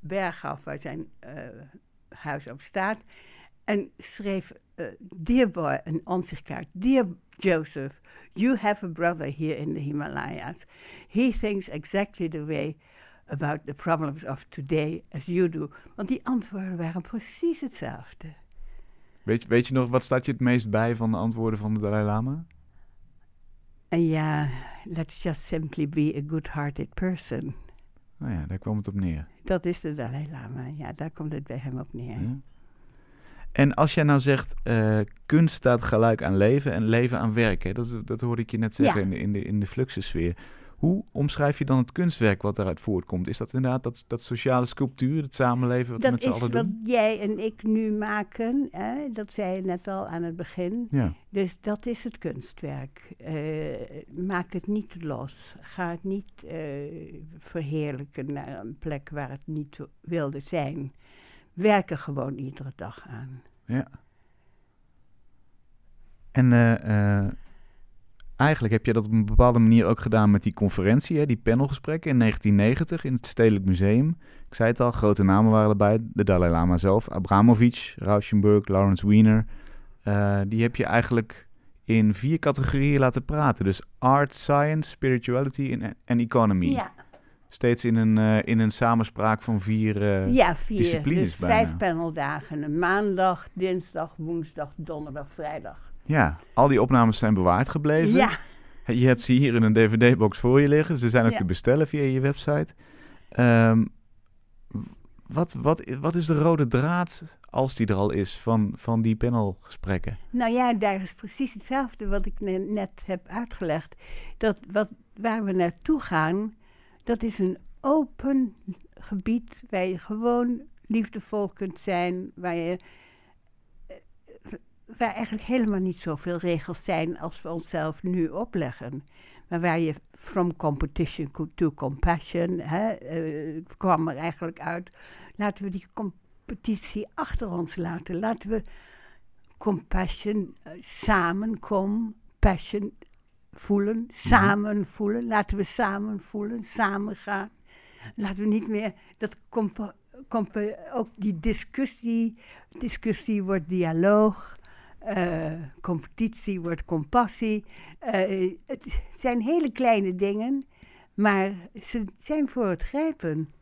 Speaker 2: berg af waar zijn eh, huis op staat. En schreef, eh Dear boy, een onzichtkaart. Dear Joseph, you have a brother here in the Himalayas. He thinks exactly the way about the problems of today as you do. Want die antwoorden waren precies hetzelfde.
Speaker 1: Weet, je- weet je nog, wat staat je het meest bij van de antwoorden van de Dalai Lama?
Speaker 2: En ja, let's just simply be a good-hearted person.
Speaker 1: Nou ja, daar kwam het op neer.
Speaker 2: Dat is de Dalai Lama. Ja, daar komt het bij hem op neer.
Speaker 1: Ja. En als jij nou zegt, eh, kunst staat gelijk aan leven en leven aan werk. Hè? Dat, dat hoorde ik je net zeggen
Speaker 2: Ja.
Speaker 1: in de, in de, in de fluxussfeer. Hoe omschrijf je dan het kunstwerk wat daaruit voortkomt? Is dat inderdaad dat, dat sociale sculptuur, het samenleven wat we
Speaker 2: Dat
Speaker 1: met z'n
Speaker 2: is
Speaker 1: allen
Speaker 2: wat
Speaker 1: doen?
Speaker 2: jij en ik nu maken. Hè? Dat zei je net al aan het begin.
Speaker 1: Ja.
Speaker 2: Dus dat is het kunstwerk. Eh, maak het niet los. Ga het niet eh, verheerlijken naar een plek waar het niet wilde zijn. Werk er gewoon iedere dag aan.
Speaker 1: ja. En eh, eigenlijk heb je dat op een bepaalde manier ook gedaan met die conferentie, hè, die panelgesprekken in 1990 in het Stedelijk Museum. Ik zei het al, grote namen waren erbij. De Dalai Lama zelf, Abramovic, Rauschenberg, Lawrence Wiener. Eh, die heb je eigenlijk in vier categorieën laten praten. Dus art, science, spirituality en, economy.
Speaker 2: Ja,
Speaker 1: Steeds in een, eh, in een samenspraak van vier... eh,
Speaker 2: ja vier.
Speaker 1: disciplines
Speaker 2: dus
Speaker 1: bijna.
Speaker 2: vijf paneldagen. Maandag, dinsdag, woensdag, donderdag, vrijdag.
Speaker 1: Ja, al die opnames zijn bewaard gebleven.
Speaker 2: Ja,
Speaker 1: Je hebt ze hier in een dvd-box voor je liggen. Ze zijn ook
Speaker 2: Ja.
Speaker 1: te bestellen via je website. Ehm, wat, wat, wat is de rode draad, als die er al is, van, van die panelgesprekken?
Speaker 2: Nou ja, daar is precies hetzelfde wat ik ne- net heb uitgelegd. Dat wat, waar we naartoe gaan, dat is een open gebied waar je gewoon liefdevol kunt zijn, waar je waar eigenlijk helemaal niet zoveel regels zijn als we onszelf nu opleggen. Maar waar je from competition to compassion hè, eh, kwam er eigenlijk uit. Laten we die competitie achter ons laten. Laten we compassion, eh, samen, compassion voelen, samen voelen. Laten we samen voelen, samen gaan. Laten we niet meer dat ook die discussie, discussie wordt dialoog, eh, competitie wordt compassie. Eh, het zijn hele kleine dingen, maar ze zijn voor het grijpen.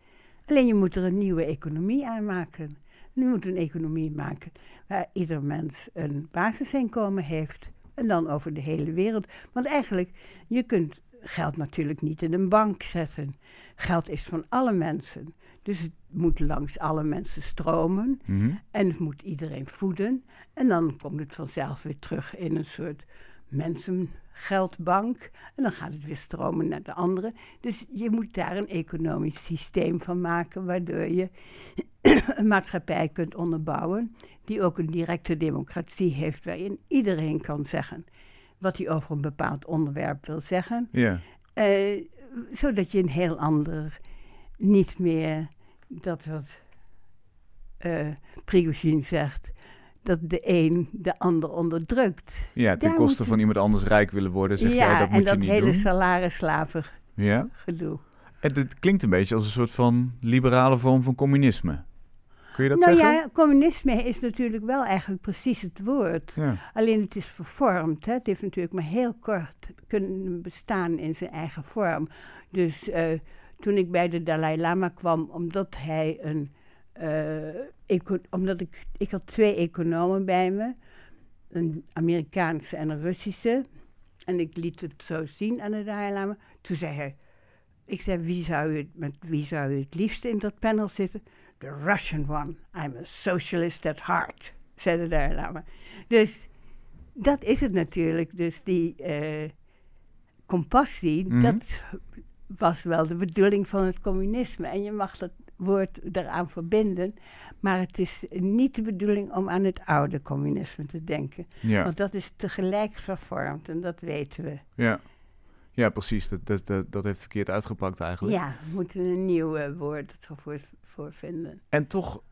Speaker 2: Alleen je moet er een nieuwe economie aan maken. Je moet een economie maken waar ieder mens een basisinkomen heeft. En dan over de hele wereld. Want eigenlijk, je kunt geld natuurlijk niet in een bank zetten. Geld is van alle mensen. Dus het moet langs alle mensen stromen.
Speaker 1: Mhm.
Speaker 2: En het moet iedereen voeden. En dan komt het vanzelf weer terug in een soort mensengeldbank. En dan gaat het weer stromen naar de anderen. Dus je moet daar een economisch systeem van maken, waardoor je *clears throat* een maatschappij kunt onderbouwen die ook een directe democratie heeft, waarin iedereen kan zeggen wat hij over een bepaald onderwerp wil zeggen.
Speaker 1: Ja.
Speaker 2: Eh, zodat je een heel ander, niet meer dat wat Prigozhin zegt, dat de een de ander onderdrukt.
Speaker 1: ja, ten
Speaker 2: Daar
Speaker 1: koste van iemand anders rijk willen worden, zeg jij, dat
Speaker 2: en
Speaker 1: moet
Speaker 2: dat
Speaker 1: je niet
Speaker 2: hele
Speaker 1: doen.
Speaker 2: salarisslaven
Speaker 1: Ja.
Speaker 2: gedoe.
Speaker 1: En het klinkt een beetje als een soort van liberale vorm van communisme. Kun je dat
Speaker 2: nou
Speaker 1: zeggen?
Speaker 2: ja, communisme is natuurlijk wel eigenlijk precies het woord.
Speaker 1: Ja.
Speaker 2: Alleen het is vervormd. Hè? Het heeft natuurlijk maar heel kort kunnen bestaan in zijn eigen vorm. Dus eh, toen ik bij de Dalai Lama kwam, omdat hij een. eh, omdat ik, ik had twee economen bij me, een Amerikaanse en een Russische. En ik liet het zo zien aan de Dalai Lama. Toen zei hij, ik zei, wie zou u, met wie zou u het liefst in dat panel zitten? The Russian one. I'm a socialist at heart, zei de Dalai Lama. Dus dat is het natuurlijk. Dus die eh, compassie,
Speaker 1: Mhm.
Speaker 2: dat was wel de bedoeling van het communisme. En je mag dat woord eraan verbinden. Maar het is niet de bedoeling om aan het oude communisme te denken.
Speaker 1: Ja,
Speaker 2: Want dat is tegelijk vervormd en dat weten we.
Speaker 1: ja. ja precies. Dat, dat, dat, dat heeft verkeerd uitgepakt eigenlijk.
Speaker 2: Ja, we moeten een nieuw eh, woord voor, voor vinden.
Speaker 1: En toch,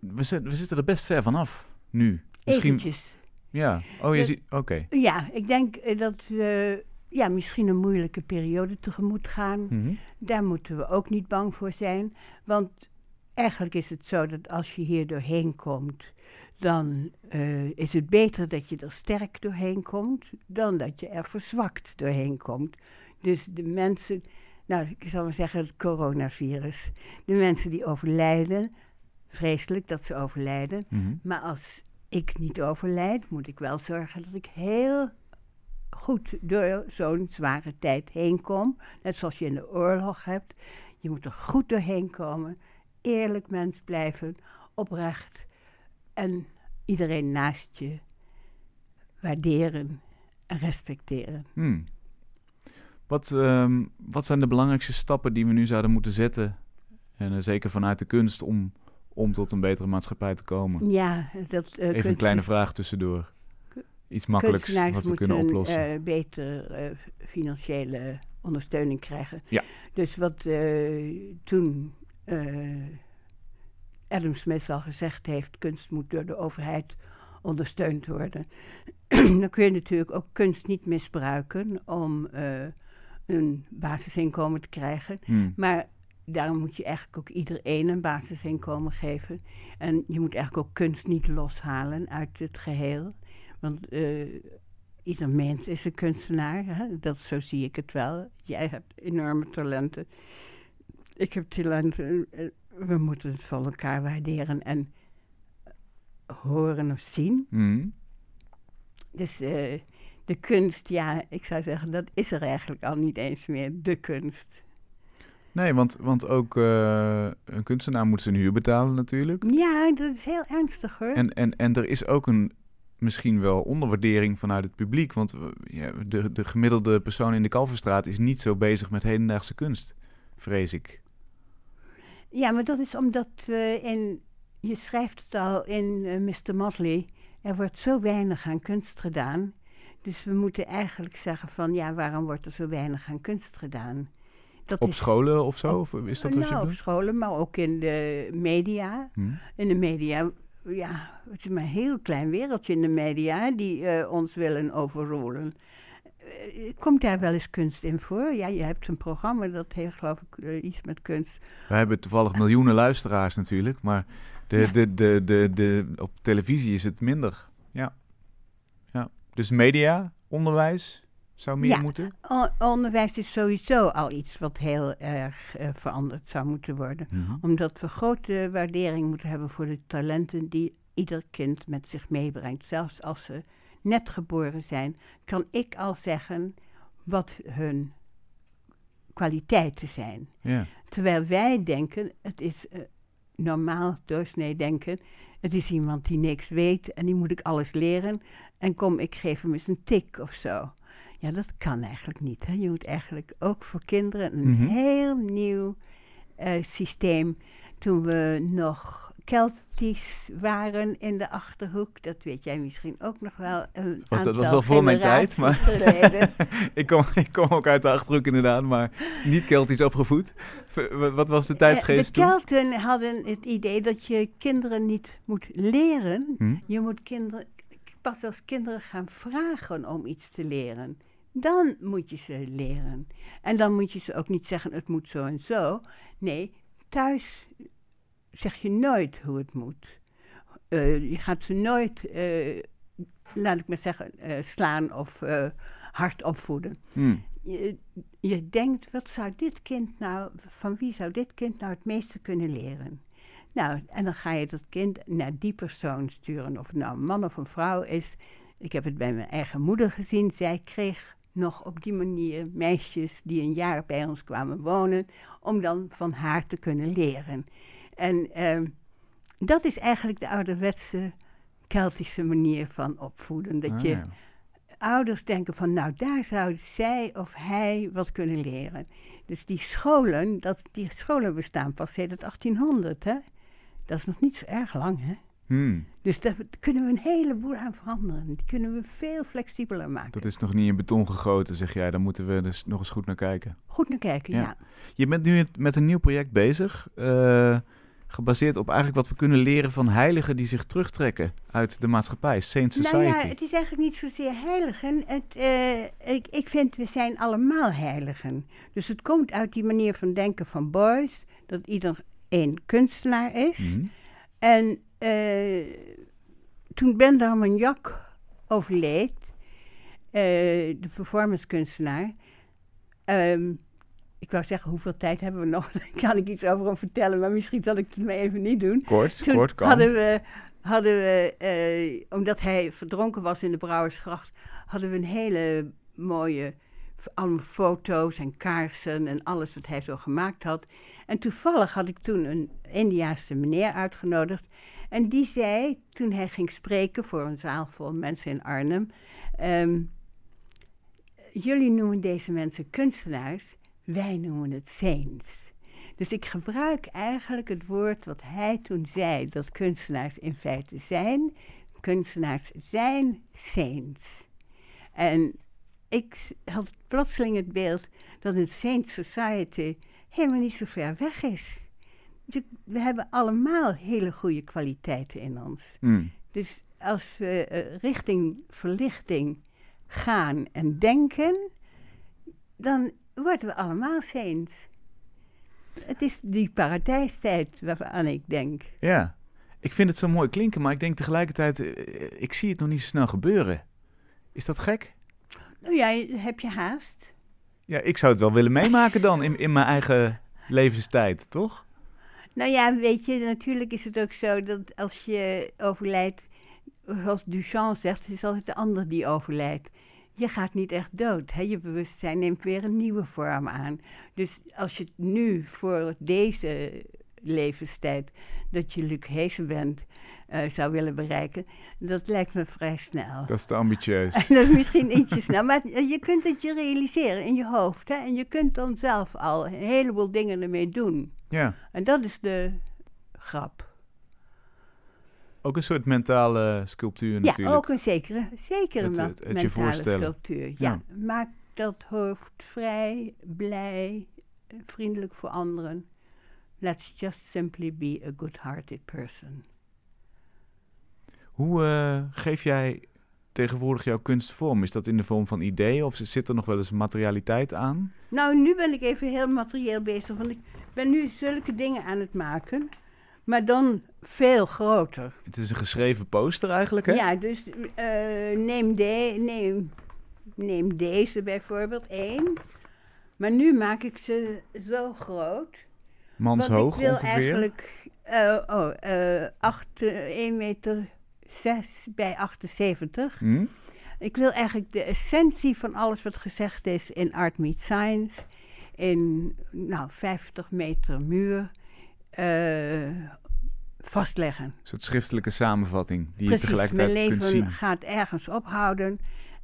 Speaker 1: we, zit- we zitten er best ver vanaf nu. Misschien,
Speaker 2: Eventjes.
Speaker 1: ja. Oh, je ziet, oké.
Speaker 2: Ja, ik denk eh, dat we ja, misschien een moeilijke periode tegemoet gaan.
Speaker 1: Mhm.
Speaker 2: Daar moeten we ook niet bang voor zijn. Want eigenlijk is het zo dat als je hier doorheen komt, dan eh, is het beter dat je er sterk doorheen komt, dan dat je er verzwakt doorheen komt. Dus de mensen, nou ik zal maar zeggen het coronavirus, de mensen die overlijden, vreselijk dat ze overlijden.
Speaker 1: Mhm.
Speaker 2: Maar als ik niet overlijd, moet ik wel zorgen dat ik heel goed door zo'n zware tijd heen kom. Net zoals je in de oorlog hebt. Je moet er goed doorheen komen. Eerlijk mens blijven. Oprecht. En iedereen naast je waarderen en respecteren.
Speaker 1: Hmm. Wat, ehm, wat zijn de belangrijkste stappen die we nu zouden moeten zetten? En eh, zeker vanuit de kunst om, om tot een betere maatschappij te komen.
Speaker 2: Ja, dat eh,
Speaker 1: Even een kleine vraag tussendoor. Iets makkelijks wat we kunnen oplossen.
Speaker 2: eh, beter eh, financiële ondersteuning krijgen.
Speaker 1: Ja.
Speaker 2: Dus wat eh, toen Adam Smith al gezegd heeft, kunst moet door de overheid ondersteund worden. *clears throat* Dan kun je natuurlijk ook kunst niet misbruiken om een basisinkomen te krijgen.
Speaker 1: Hmm.
Speaker 2: Maar daarom moet je eigenlijk ook iedereen een basisinkomen geven. En je moet eigenlijk ook kunst niet loshalen uit het geheel. Want eh, ieder mens is een kunstenaar. Hè? Dat, zo zie ik het wel. Jij hebt enorme talenten. Ik heb talenten. eh, We moeten het van elkaar waarderen en horen of zien.
Speaker 1: Hmm.
Speaker 2: Dus eh, de kunst, ja, ik zou zeggen, dat is er eigenlijk al niet eens meer, de kunst.
Speaker 1: Nee, want, want ook eh, een kunstenaar moet zijn huur betalen natuurlijk.
Speaker 2: Ja, dat is heel ernstig hoor.
Speaker 1: En, en, en er is ook een misschien wel onderwaardering vanuit het publiek. Want eh, ja, de, de gemiddelde persoon in de Kalverstraat is niet zo bezig met hedendaagse kunst, vrees ik.
Speaker 2: Ja, maar dat is omdat we in, je schrijft het al in eh, Mr. Motley, er wordt zo weinig aan kunst gedaan. Dus we moeten eigenlijk zeggen van, ja, waarom wordt er zo weinig aan kunst gedaan? Dat
Speaker 1: Op
Speaker 2: is-
Speaker 1: scholen of zo?
Speaker 2: op-
Speaker 1: Of is dat wat je
Speaker 2: nou, op scholen, maar ook in de media.
Speaker 1: Hm?
Speaker 2: In de media, ja, het is maar een heel klein wereldje in de media die eh, ons willen overrolen. Eh, komt daar wel eens kunst in voor? Ja, je hebt een programma dat heeft geloof ik eh, iets met kunst.
Speaker 1: We hebben toevallig miljoenen luisteraars natuurlijk, maar de,
Speaker 2: Ja.
Speaker 1: de, de, de, de, op televisie is het minder. Ja. ja. Dus media, onderwijs zou meer
Speaker 2: Ja.
Speaker 1: moeten.
Speaker 2: Onderwijs is sowieso al iets wat heel erg eh, veranderd zou moeten worden. Omdat we grote waardering moeten hebben voor de talenten die ieder kind met zich meebrengt. Zelfs als ze net geboren zijn, kan ik al zeggen wat hun kwaliteiten zijn. Terwijl wij denken, het is eh, normaal doorsnee denken, het is iemand die niks weet en die moet ik alles leren. En kom, ik geef hem eens een tik of zo. Ja, dat kan eigenlijk niet. Hè? Je moet eigenlijk ook voor kinderen een
Speaker 1: Mhm.
Speaker 2: heel nieuw eh, systeem. Toen we nog Keltisch waren in de Achterhoek, dat weet jij misschien ook nog wel. Een
Speaker 1: dat was wel voor mijn tijd,
Speaker 2: geleden. *laughs*
Speaker 1: ik, kom, ik kom ook uit de Achterhoek inderdaad, maar niet Keltisch opgevoed. Wat was de tijdsgeest
Speaker 2: Eh, De? Kelten hadden het idee dat je kinderen niet moet leren.
Speaker 1: Hm?
Speaker 2: Je moet kinderen, pas als kinderen gaan vragen om iets te leren. Dan moet je ze leren. En dan moet je ze ook niet zeggen, het moet zo en zo. Nee, thuis zeg je nooit hoe het moet. Eh, je gaat ze nooit, eh, laat ik maar zeggen, eh, slaan of hard opvoeden.
Speaker 1: Hm.
Speaker 2: Je, je denkt, wat zou dit kind nou, van wie zou dit kind nou het meeste kunnen leren? Nou, en dan ga je dat kind naar die persoon sturen. Of het nou een man of een vrouw is. Ik heb het bij mijn eigen moeder gezien. Zij kreeg nog op die manier meisjes die een jaar bij ons kwamen wonen. Om dan van haar te kunnen leren. En ehm, dat is eigenlijk de ouderwetse Keltische manier van opvoeden. Dat
Speaker 1: Ah,
Speaker 2: je
Speaker 1: ja.
Speaker 2: ouders denken van, nou daar zou zij of hij wat kunnen leren. Dus die scholen, dat, die scholen bestaan pas sinds 1800, hè. Dat is nog niet zo erg lang, hè.
Speaker 1: Hmm.
Speaker 2: Dus daar kunnen we een heleboel aan veranderen. Die kunnen we veel flexibeler maken.
Speaker 1: Dat is nog niet in beton gegoten, zeg jij. Daar moeten we dus nog eens goed naar kijken.
Speaker 2: Goed naar kijken,
Speaker 1: Ja.
Speaker 2: ja.
Speaker 1: Je bent nu met een nieuw project bezig. eh, gebaseerd op eigenlijk wat we kunnen leren van heiligen die zich terugtrekken uit de maatschappij. Saint Society.
Speaker 2: Nou ja, het is eigenlijk niet zozeer heiligen. Het, eh, ik, ik vind, we zijn allemaal heiligen. Dus het komt uit die manier van denken van Boys, dat ieder een kunstenaar is.
Speaker 1: Mhm.
Speaker 2: En eh, toen Ben Jak overleed, eh, de performancekunstenaar. ehm, ik wou zeggen, hoeveel tijd hebben we nog? *laughs* Daar kan ik iets over hem vertellen, maar misschien zal ik het maar even niet doen.
Speaker 1: Kort,
Speaker 2: Toen
Speaker 1: kort kan.
Speaker 2: hadden we, hadden we eh, omdat hij verdronken was in de Brouwersgracht, hadden we een hele mooie allemaal foto's en kaarsen en alles wat hij zo gemaakt had. En toevallig had ik toen een Indiaanse meneer uitgenodigd. En die zei, toen hij ging spreken voor een zaal vol mensen in Arnhem... ehm, jullie noemen deze mensen kunstenaars, wij noemen het saints. Dus ik gebruik eigenlijk het woord wat hij toen zei, dat kunstenaars in feite zijn. Kunstenaars zijn saints. En ik had plotseling het beeld dat een saint society helemaal niet zo ver weg is. Dus we hebben allemaal hele goede kwaliteiten in ons.
Speaker 1: Mm.
Speaker 2: Dus als we eh, richting verlichting gaan en denken, dan worden we allemaal saints. Het is die paradijstijd waaraan ik denk.
Speaker 1: Ja, ik vind het zo mooi klinken, maar ik denk tegelijkertijd, eh, ik zie het nog niet zo snel gebeuren. Is dat gek?
Speaker 2: Nou ja, heb je haast?
Speaker 1: Ja, ik zou het wel willen meemaken dan in, in mijn eigen levenstijd, toch?
Speaker 2: Nou ja, weet je, natuurlijk is het ook zo dat als je overlijdt, zoals Duchamp zegt, het is altijd de ander die overlijdt. Je gaat niet echt dood. Hè? Je bewustzijn neemt weer een nieuwe vorm aan. Dus als je het nu voor deze levenstijd, dat je Luc Heesen bent, eh, zou willen bereiken, dat lijkt me vrij snel.
Speaker 1: Dat is te ambitieus. *laughs*
Speaker 2: dat is misschien ietsje snel, maar je kunt het je realiseren in je hoofd. Hè? En je kunt dan zelf al een heleboel dingen ermee doen.
Speaker 1: Ja,
Speaker 2: En dat is de grap.
Speaker 1: ook een soort mentale sculptuur natuurlijk.
Speaker 2: Ja, ook een zekere, zekere
Speaker 1: Het-
Speaker 2: me-
Speaker 1: het- het je
Speaker 2: mentale sculptuur. Ja.
Speaker 1: Ja.
Speaker 2: maak dat hoofd vrij, blij, eh, vriendelijk voor anderen. Let's just simply be a good-hearted person.
Speaker 1: Hoe eh, geef jij tegenwoordig jouw kunst vorm? Is dat in de vorm van ideeën of zit er nog wel eens materialiteit aan?
Speaker 2: Nou, nu ben ik even heel materieel bezig, want ik ben nu zulke dingen aan het maken, maar dan veel groter.
Speaker 1: Het is een geschreven poster eigenlijk, hè?
Speaker 2: Ja, dus eh, neem, de, neem, neem deze bijvoorbeeld, één. Maar nu maak ik ze zo groot.
Speaker 1: Mans
Speaker 2: Want
Speaker 1: hoog
Speaker 2: ik wil
Speaker 1: ongeveer.
Speaker 2: eigenlijk eh, oh, eh, acht, eh, 1 meter 6 bij 78.
Speaker 1: Hm?
Speaker 2: Ik wil eigenlijk de essentie van alles wat gezegd is in Art Meets Science, in nou, 50 meter muur, eh, vastleggen.
Speaker 1: Een soort schriftelijke samenvatting die je
Speaker 2: Precies,
Speaker 1: tegelijkertijd
Speaker 2: mijn
Speaker 1: kunt
Speaker 2: leven
Speaker 1: zien.
Speaker 2: gaat ergens ophouden.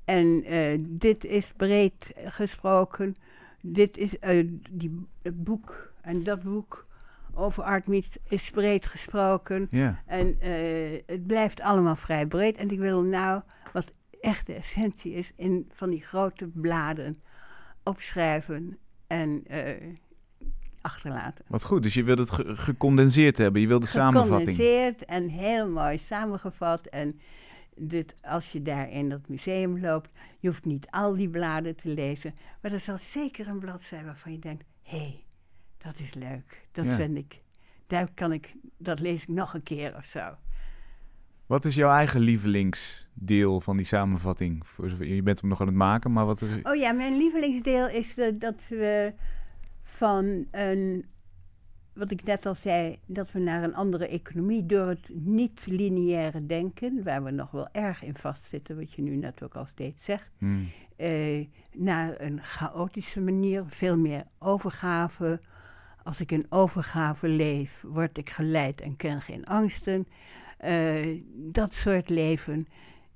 Speaker 2: En eh, dit is breed gesproken. Dit is eh, die, het boek en dat boek over Art Meets is breed gesproken.
Speaker 1: Ja,
Speaker 2: En eh, het blijft allemaal vrij breed. En ik wil nou, wat echt de essentie is, in van die grote bladen opschrijven en eh, achterlaten.
Speaker 1: wat goed. Dus je wilt het ge- gecondenseerd hebben. Je wil de samenvatting.
Speaker 2: Gecondenseerd en heel mooi samengevat. En dit, als je daar in dat museum loopt, je hoeft niet al die bladen te lezen. Maar er zal zeker een bladzij waarvan je denkt, hé, hey, dat is leuk. Dat
Speaker 1: Ja.
Speaker 2: vind ik, daar kan ik, dat lees ik nog een keer of zo.
Speaker 1: Wat is jouw eigen lievelingsdeel van die samenvatting? Je bent hem nog aan het maken, maar wat is...
Speaker 2: Oh ja, mijn lievelingsdeel is eh, dat we van een, wat ik net al zei, dat we naar een andere economie door het niet-lineaire denken, waar we nog wel erg in vastzitten, wat je nu net ook al steeds zegt,
Speaker 1: Hm.
Speaker 2: eh, naar een chaotische manier, veel meer overgave. Als ik in overgave leef, word ik geleid en ken geen angsten. Eh, dat soort leven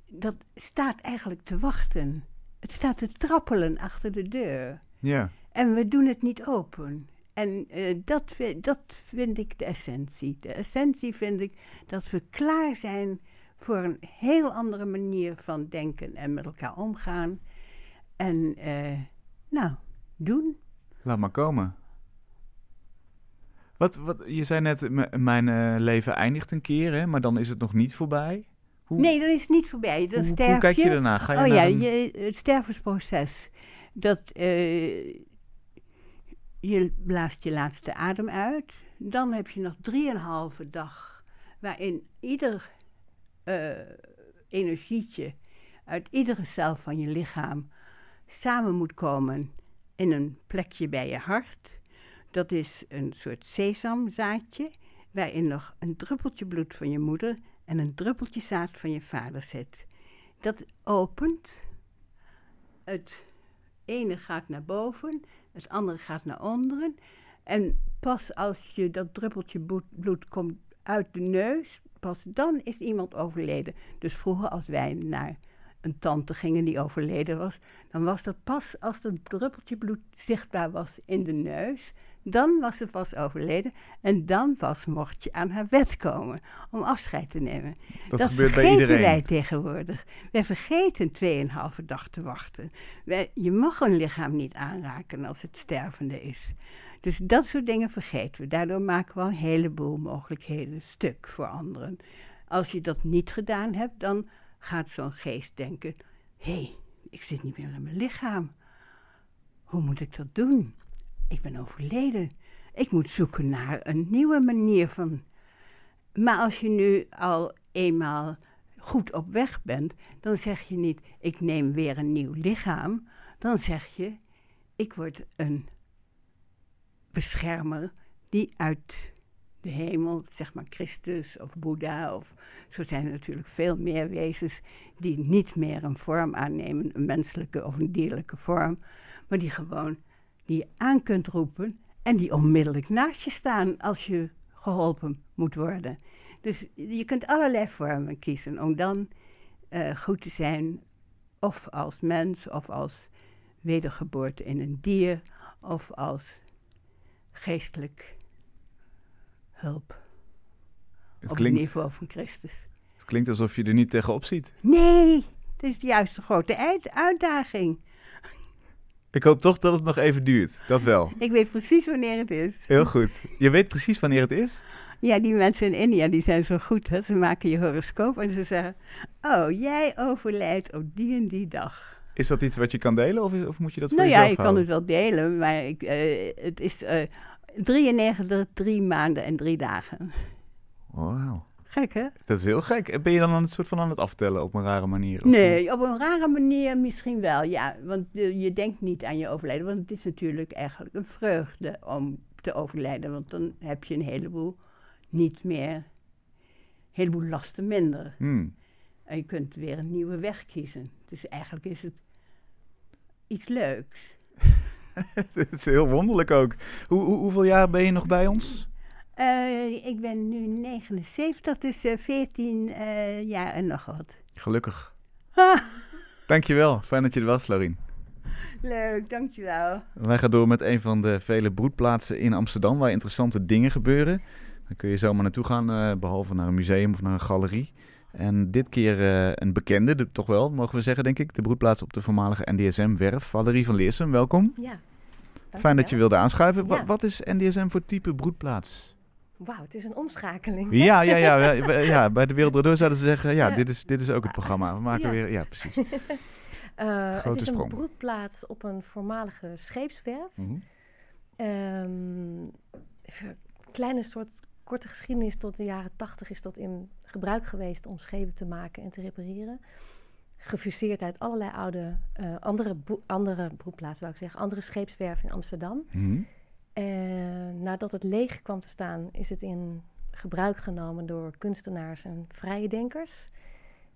Speaker 2: dat staat eigenlijk te wachten. Het staat te trappelen achter de deur.
Speaker 1: Ja.
Speaker 2: En we doen het niet open. En uh, dat, dat vind ik de essentie. De essentie vind ik dat we klaar zijn voor een heel andere manier van denken en met elkaar omgaan. En uh, nou, doen.
Speaker 1: Laat maar komen. Wat, wat, je zei net, mijn uh, leven eindigt een keer, hè, maar dan is het nog niet voorbij.
Speaker 2: Hoe, nee, dan is het niet voorbij. Dan
Speaker 1: hoe,
Speaker 2: sterf
Speaker 1: hoe kijk je daarna? Ga je
Speaker 2: oh
Speaker 1: naar
Speaker 2: ja,
Speaker 1: een...
Speaker 2: je, het stervensproces. Dat, uh, je blaast je laatste adem uit. Dan heb je nog drieënhalve dag waarin ieder uh, energietje uit iedere cel van je lichaam samen moet komen in een plekje bij je hart. Dat is een soort sesamzaadje waarin nog een druppeltje bloed van je moeder en een druppeltje zaad van je vader zit. Dat opent. Het ene gaat naar boven, het andere gaat naar onderen. En pas als je dat druppeltje bloed, komt uit de neus, pas dan is iemand overleden. Dus vroeger als wij naar een tante gingen die overleden was, dan was dat pas als dat druppeltje bloed zichtbaar was in de neus. Dan was ze pas overleden en dan pas mocht je aan haar wet komen om afscheid te nemen.
Speaker 1: Dat,
Speaker 2: dat
Speaker 1: gebeurt bij
Speaker 2: vergeten
Speaker 1: iedereen.
Speaker 2: wij tegenwoordig. Wij vergeten 2,5 dag te wachten. Wij, je mag een lichaam niet aanraken als het stervende is. Dus dat soort dingen vergeten we. Daardoor maken we al een heleboel mogelijkheden stuk voor anderen. Als je dat niet gedaan hebt, dan gaat zo'n geest denken: hé, hey, ik zit niet meer in mijn lichaam. Hoe moet ik dat doen? Ik ben overleden. Ik moet zoeken naar een nieuwe manier van. Maar als je nu al eenmaal goed op weg bent, dan zeg je niet: ik neem weer een nieuw lichaam. Dan zeg je: ik word een beschermer die uit de hemel, zeg maar Christus of Boeddha, of zo zijn er natuurlijk veel meer wezens die niet meer een vorm aannemen, een menselijke of een dierlijke vorm, maar die gewoon die je aan kunt roepen en die onmiddellijk naast je staan als je geholpen moet worden. Dus je kunt allerlei vormen kiezen om dan uh, goed te zijn, of als mens, of als wedergeboorte in een dier, of als geestelijk hulp.
Speaker 1: Het
Speaker 2: op
Speaker 1: klinkt,
Speaker 2: het niveau van Christus.
Speaker 1: het klinkt alsof je er niet tegenop ziet.
Speaker 2: Nee, het is juist een grote uit uitdaging.
Speaker 1: Ik hoop toch dat het nog even duurt. Dat wel.
Speaker 2: Ik weet precies wanneer het is.
Speaker 1: Heel goed. Je weet precies wanneer het is?
Speaker 2: Ja, die mensen in India die zijn zo goed. Hè? Ze maken je horoscoop en ze zeggen... Oh, jij overlijdt op die en die dag.
Speaker 1: Is dat iets wat je kan delen of, of moet je dat voor
Speaker 2: nou ja, ik kan het wel delen, maar ik, uh, het is uh, 93, drie maanden en drie dagen.
Speaker 1: Wauw.
Speaker 2: Gek, hè?
Speaker 1: Dat is heel gek. Ben je dan een soort van aan het aftellen op een rare manier?
Speaker 2: Nee, op een rare manier misschien wel, ja. Want uh, je denkt niet aan je overlijden, want het is natuurlijk eigenlijk een vreugde om te overlijden. Want dan heb je een heleboel niet meer, een heleboel lasten minder.
Speaker 1: Hmm.
Speaker 2: En je kunt weer een nieuwe weg kiezen. Dus eigenlijk is het iets leuks. *laughs*
Speaker 1: Het is heel wonderlijk ook. Hoe, hoe, hoeveel jaar ben je nog bij ons?
Speaker 2: Uh, ik ben nu 79, dus uh, 14 uh, jaar en nog wat.
Speaker 1: Gelukkig. *laughs* Dankjewel. Fijn dat je er was, Larien.
Speaker 2: Leuk, dankjewel.
Speaker 1: Wij gaan door met een van de vele broedplaatsen in Amsterdam waar interessante dingen gebeuren. Daar kun je zomaar naartoe gaan, uh, behalve naar een museum of naar een galerie. En dit keer uh, een bekende, de, toch wel, mogen we zeggen, denk ik. De broedplaats op de voormalige NDSM-werf. Valerie van Leersum, welkom.
Speaker 3: Ja.
Speaker 1: Fijn dat je wilde aanschuiven.
Speaker 3: Ja.
Speaker 1: Wat, wat is NDSM voor type broedplaats?
Speaker 3: Wauw, het is een omschakeling.
Speaker 1: Ja, ja, ja, ja, ja bij de Wereld Door zouden ze zeggen, ja,
Speaker 3: Ja.
Speaker 1: dit, is, dit is ook het programma. We maken
Speaker 3: Ja.
Speaker 1: weer, ja, precies. *laughs*
Speaker 3: Uh, het is een
Speaker 1: sprong.
Speaker 3: broedplaats op een voormalige scheepswerf.
Speaker 1: Mhm.
Speaker 3: Ehm, even een kleine soort korte geschiedenis. Tot de jaren tachtig is dat in gebruik geweest om schepen te maken en te repareren. Gefuseerd uit allerlei oude eh, andere, andere broedplaatsen, wou ik zeggen. Andere scheepswerven in Amsterdam.
Speaker 1: Mhm.
Speaker 3: En nadat het leeg kwam te staan, is het in gebruik genomen door kunstenaars en vrije denkers.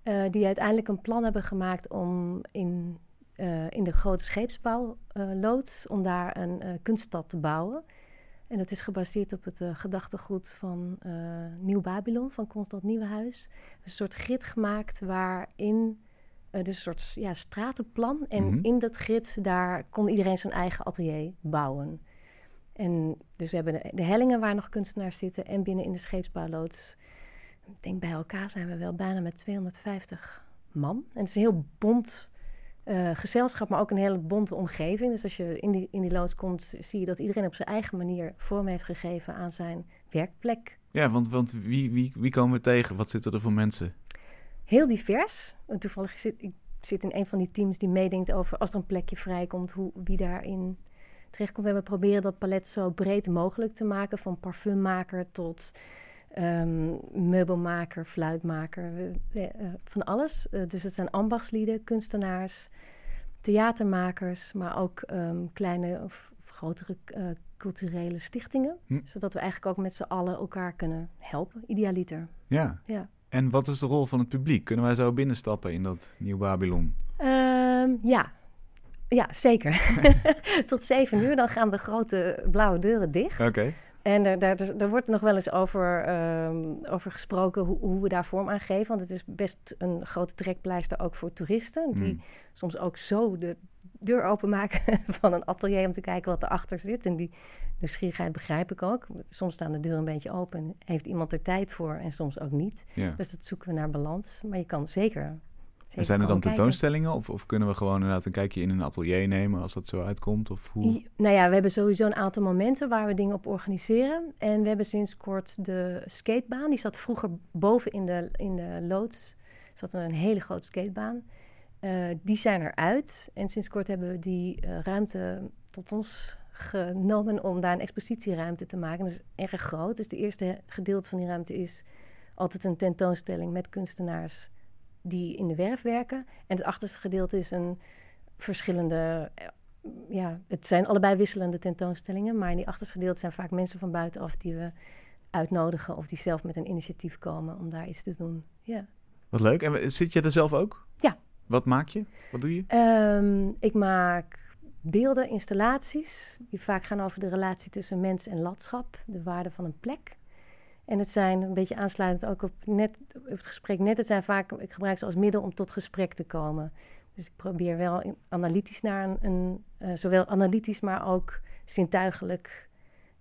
Speaker 3: eh, die uiteindelijk een plan hebben gemaakt om in, eh, in de grote scheepsbouwloods, om daar een eh, kunststad te bouwen. En dat is gebaseerd op het gedachtegoed van Nieuw Babylon, van Constant Nieuwenhuis. Een soort grid gemaakt waarin, uh, dus een soort ja, stratenplan. En
Speaker 1: Mhm.
Speaker 3: in dat grid, daar kon iedereen zijn eigen atelier bouwen. En dus we hebben de, de hellingen waar nog kunstenaars zitten en binnen in de scheepsbouwloods. Ik denk bij elkaar zijn we wel bijna met 250 man. En het is een heel bont eh, gezelschap, maar ook een hele bonte omgeving. Dus als je in die, in die loods komt, zie je dat iedereen op zijn eigen manier vorm heeft gegeven aan zijn werkplek.
Speaker 1: Ja, want, want wie, wie, wie komen we tegen? Wat zitten er voor mensen?
Speaker 3: Heel divers. Toevallig zit ik zit in een van die teams die meedenkt over als er een plekje vrijkomt, hoe, wie daarin terechtkomt. We hebben proberen dat palet zo breed mogelijk te maken, van parfummaker tot ehm, meubelmaker, fluitmaker, eh, van alles. Eh, dus het zijn ambachtslieden, kunstenaars, theatermakers, maar ook ehm, kleine of, of grotere eh, culturele stichtingen.
Speaker 1: Hm.
Speaker 3: Zodat we eigenlijk ook met z'n allen elkaar kunnen helpen, idealiter.
Speaker 1: Ja.
Speaker 3: Ja.
Speaker 1: En wat is de rol van het publiek? Kunnen wij zo binnenstappen in dat Nieuw Babylon?
Speaker 3: Ehm, ja. Ja, zeker. *laughs* Tot zeven uur, dan gaan de grote blauwe deuren dicht.
Speaker 1: Oké.
Speaker 3: En er, daar, daar wordt nog wel eens over, ehm, over gesproken hoe, hoe we daar vorm aan geven. Want het is best een grote trekpleister ook voor toeristen. Die
Speaker 1: Mm.
Speaker 3: soms ook zo de deur openmaken *laughs* van een atelier om te kijken wat erachter zit. En die nieuwsgierigheid begrijp ik ook. Soms staan de deuren een beetje open en heeft iemand er tijd voor en soms ook niet.
Speaker 1: Ja.
Speaker 3: Dus dat zoeken we naar balans. Maar je kan zeker...
Speaker 1: En zijn er dan tentoonstellingen? Of, of kunnen we gewoon inderdaad een kijkje in een atelier nemen als dat zo uitkomt? Of hoe?
Speaker 3: Nou ja, we hebben sowieso een aantal momenten waar we dingen op organiseren. En we hebben sinds kort de skatebaan. Die zat vroeger boven in de, in de loods. Er zat een hele grote skatebaan. Eh, die zijn eruit. En sinds kort hebben we die eh, ruimte tot ons genomen om daar een expositieruimte te maken. Dat is erg groot. Dus de eerste gedeelte van die ruimte is altijd een tentoonstelling met kunstenaars die in de werf werken. En het achterste gedeelte is een verschillende eh, ja, het zijn allebei wisselende tentoonstellingen, maar in die achterste gedeelte zijn vaak mensen van buitenaf die we uitnodigen of die zelf met een initiatief komen om daar iets te doen. Ja.
Speaker 1: Wat leuk. En zit je er zelf ook?
Speaker 3: Ja.
Speaker 1: Wat maak je? Wat doe je?
Speaker 3: Ehm, ik maak beelden, installaties, die vaak gaan over de relatie tussen mens en landschap, de waarde van een plek. En het zijn een beetje aansluitend ook op, net, op het gesprek net. Het zijn vaak, ik gebruik ze als middel om tot gesprek te komen. Dus ik probeer wel in- analytisch naar een, een eh, zowel analytisch, maar ook zintuigelijk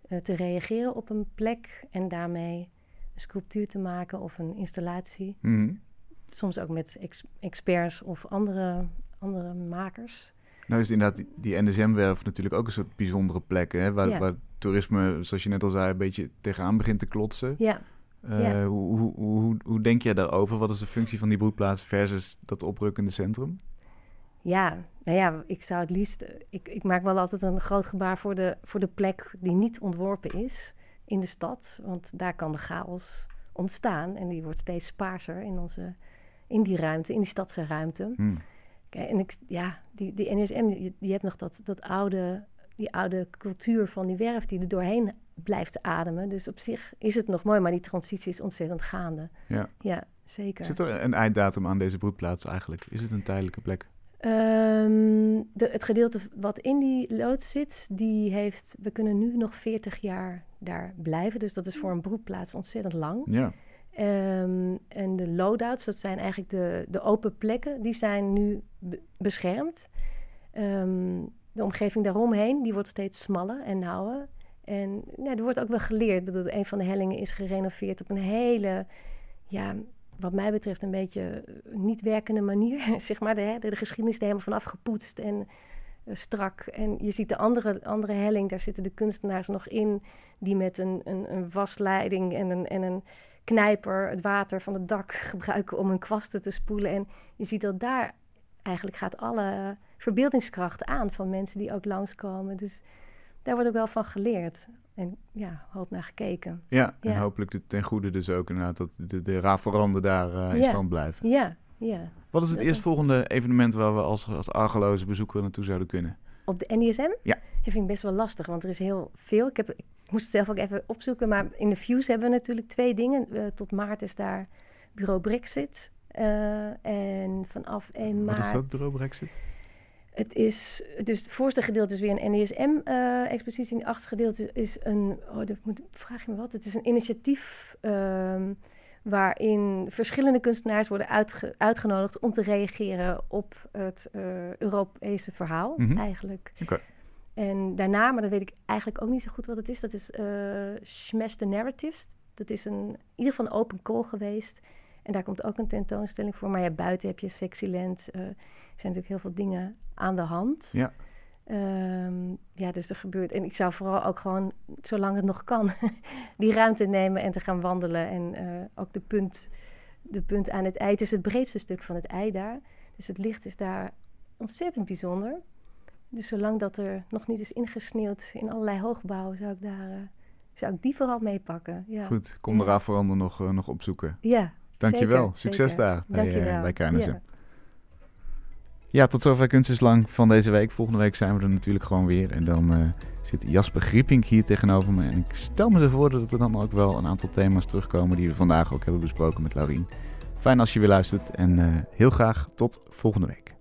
Speaker 3: eh, te reageren op een plek en daarmee een sculptuur te maken of een installatie.
Speaker 1: Mhm.
Speaker 3: Soms ook met ex- experts of andere, andere makers.
Speaker 1: Nou is inderdaad die, die NSM-werf natuurlijk ook een soort bijzondere plek. Hè? Waar,
Speaker 3: Ja.
Speaker 1: waar toerisme, zoals je net al zei, een beetje tegenaan begint te klotsen.
Speaker 3: Ja,
Speaker 1: Eh,
Speaker 3: Ja.
Speaker 1: hoe, hoe, hoe, hoe denk jij daarover? Wat is de functie van die broedplaats versus dat oprukkende centrum?
Speaker 3: Ja, nou ja, ik zou het liefst. Ik, ik maak wel altijd een groot gebaar voor de, voor de plek die niet ontworpen is in de stad. Want daar kan de chaos ontstaan. En die wordt steeds spaarser in, onze, in die ruimte, in die stadse ruimte.
Speaker 1: Hm.
Speaker 3: Kijk, en ik, ja, die, die NSM, je, je hebt nog dat, dat oude, die oude cultuur van die werf die er doorheen blijft ademen. Dus op zich is het nog mooi, maar die transitie is ontzettend gaande.
Speaker 1: Ja.
Speaker 3: Ja, zeker.
Speaker 1: Zit er een einddatum aan deze broedplaats eigenlijk? Is het een tijdelijke plek?
Speaker 3: Ehm, de, het gedeelte wat in die loods zit, die heeft, we kunnen nu nog 40 jaar daar blijven. Dus dat is voor een broedplaats ontzettend lang.
Speaker 1: Ja.
Speaker 3: Ehm, en de loadouts, dat zijn eigenlijk de, de open plekken, die zijn nu be- beschermd. Ehm, de omgeving daaromheen, die wordt steeds smaller en nauwer. En er wordt ook wel geleerd. Ik bedoel, een van de hellingen is gerenoveerd op een hele, ja, wat mij betreft een beetje niet werkende manier. *laughs* zeg maar, de, de, de geschiedenis er helemaal vanaf gepoetst en eh, strak. En je ziet de andere, andere helling, daar zitten de kunstenaars nog in... die met een, een, een wasleiding en een, en een knijper het water van het dak *laughs* gebruiken... om hun kwasten te spoelen. En je ziet dat daar eigenlijk gaat alle verbeeldingskracht aan... van mensen die ook langskomen. Dus daar wordt ook wel van geleerd. En ja, hoop naar gekeken.
Speaker 1: Ja, en hopelijk de- ten goede dus ook inderdaad dat de, de rafelranden daar eh, in
Speaker 3: Ja.
Speaker 1: stand blijven.
Speaker 3: Ja, ja.
Speaker 1: Wat is het
Speaker 3: Dat-
Speaker 1: eerstvolgende evenement waar we als, als argeloze bezoeker naartoe zouden kunnen?
Speaker 3: Op de NISM?
Speaker 1: Ja.
Speaker 3: Dat vind ik best wel lastig, want er is heel veel. Ik, heb, ik moest het zelf ook even opzoeken, maar in de Fuse hebben we natuurlijk twee dingen. Eh, tot maart is daar bureau Brexit. Eh, en vanaf 1 maart...
Speaker 1: Wat is dat, bureau Brexit?
Speaker 3: het is, dus het voorste gedeelte is weer een NDSM-expositie. en het achterste gedeelte is een, oh, dat moet, vraag je me wat, het is een initiatief ehm, waarin verschillende kunstenaars worden uitgenodigd om te reageren op het uh, Europese verhaal, mm eigenlijk. En daarna, maar dan weet ik eigenlijk ook niet zo goed wat het is, dat is uh, Smash the Narratives. Dat is een, in ieder geval een open call geweest. En daar komt ook een tentoonstelling voor. Maar ja, buiten heb je Sexyland. Uh, er zijn natuurlijk heel veel dingen aan de hand.
Speaker 1: Ja.
Speaker 3: Um, ja, dus er gebeurt. En ik zou vooral ook gewoon, zolang het nog kan, *laughs* die ruimte nemen en te gaan wandelen. En uh, ook de punt, de punt aan het ei. Het is het breedste stuk van het ei daar. Dus het licht is daar ontzettend bijzonder. Dus zolang dat er nog niet is ingesneeuwd in allerlei hoogbouwen, zou ik daar. Uh, zou ik die vooral meepakken. Ja.
Speaker 1: Goed, kom ja. er nog, uh, nog opzoeken.
Speaker 3: Ja,
Speaker 1: Dankjewel.
Speaker 3: Zeker,
Speaker 1: Succes
Speaker 3: zeker.
Speaker 1: daar bij, uh, bij KNSM. Ja. ja. tot zover Kunst is Lang van deze week. Volgende week zijn we er natuurlijk gewoon weer. En dan uh, zit Jasper Griepink hier tegenover me. En ik stel me zo voor dat er dan ook wel een aantal thema's terugkomen... die we vandaag ook hebben besproken met Laurien. Fijn als je weer luistert. En uh, heel graag tot volgende week.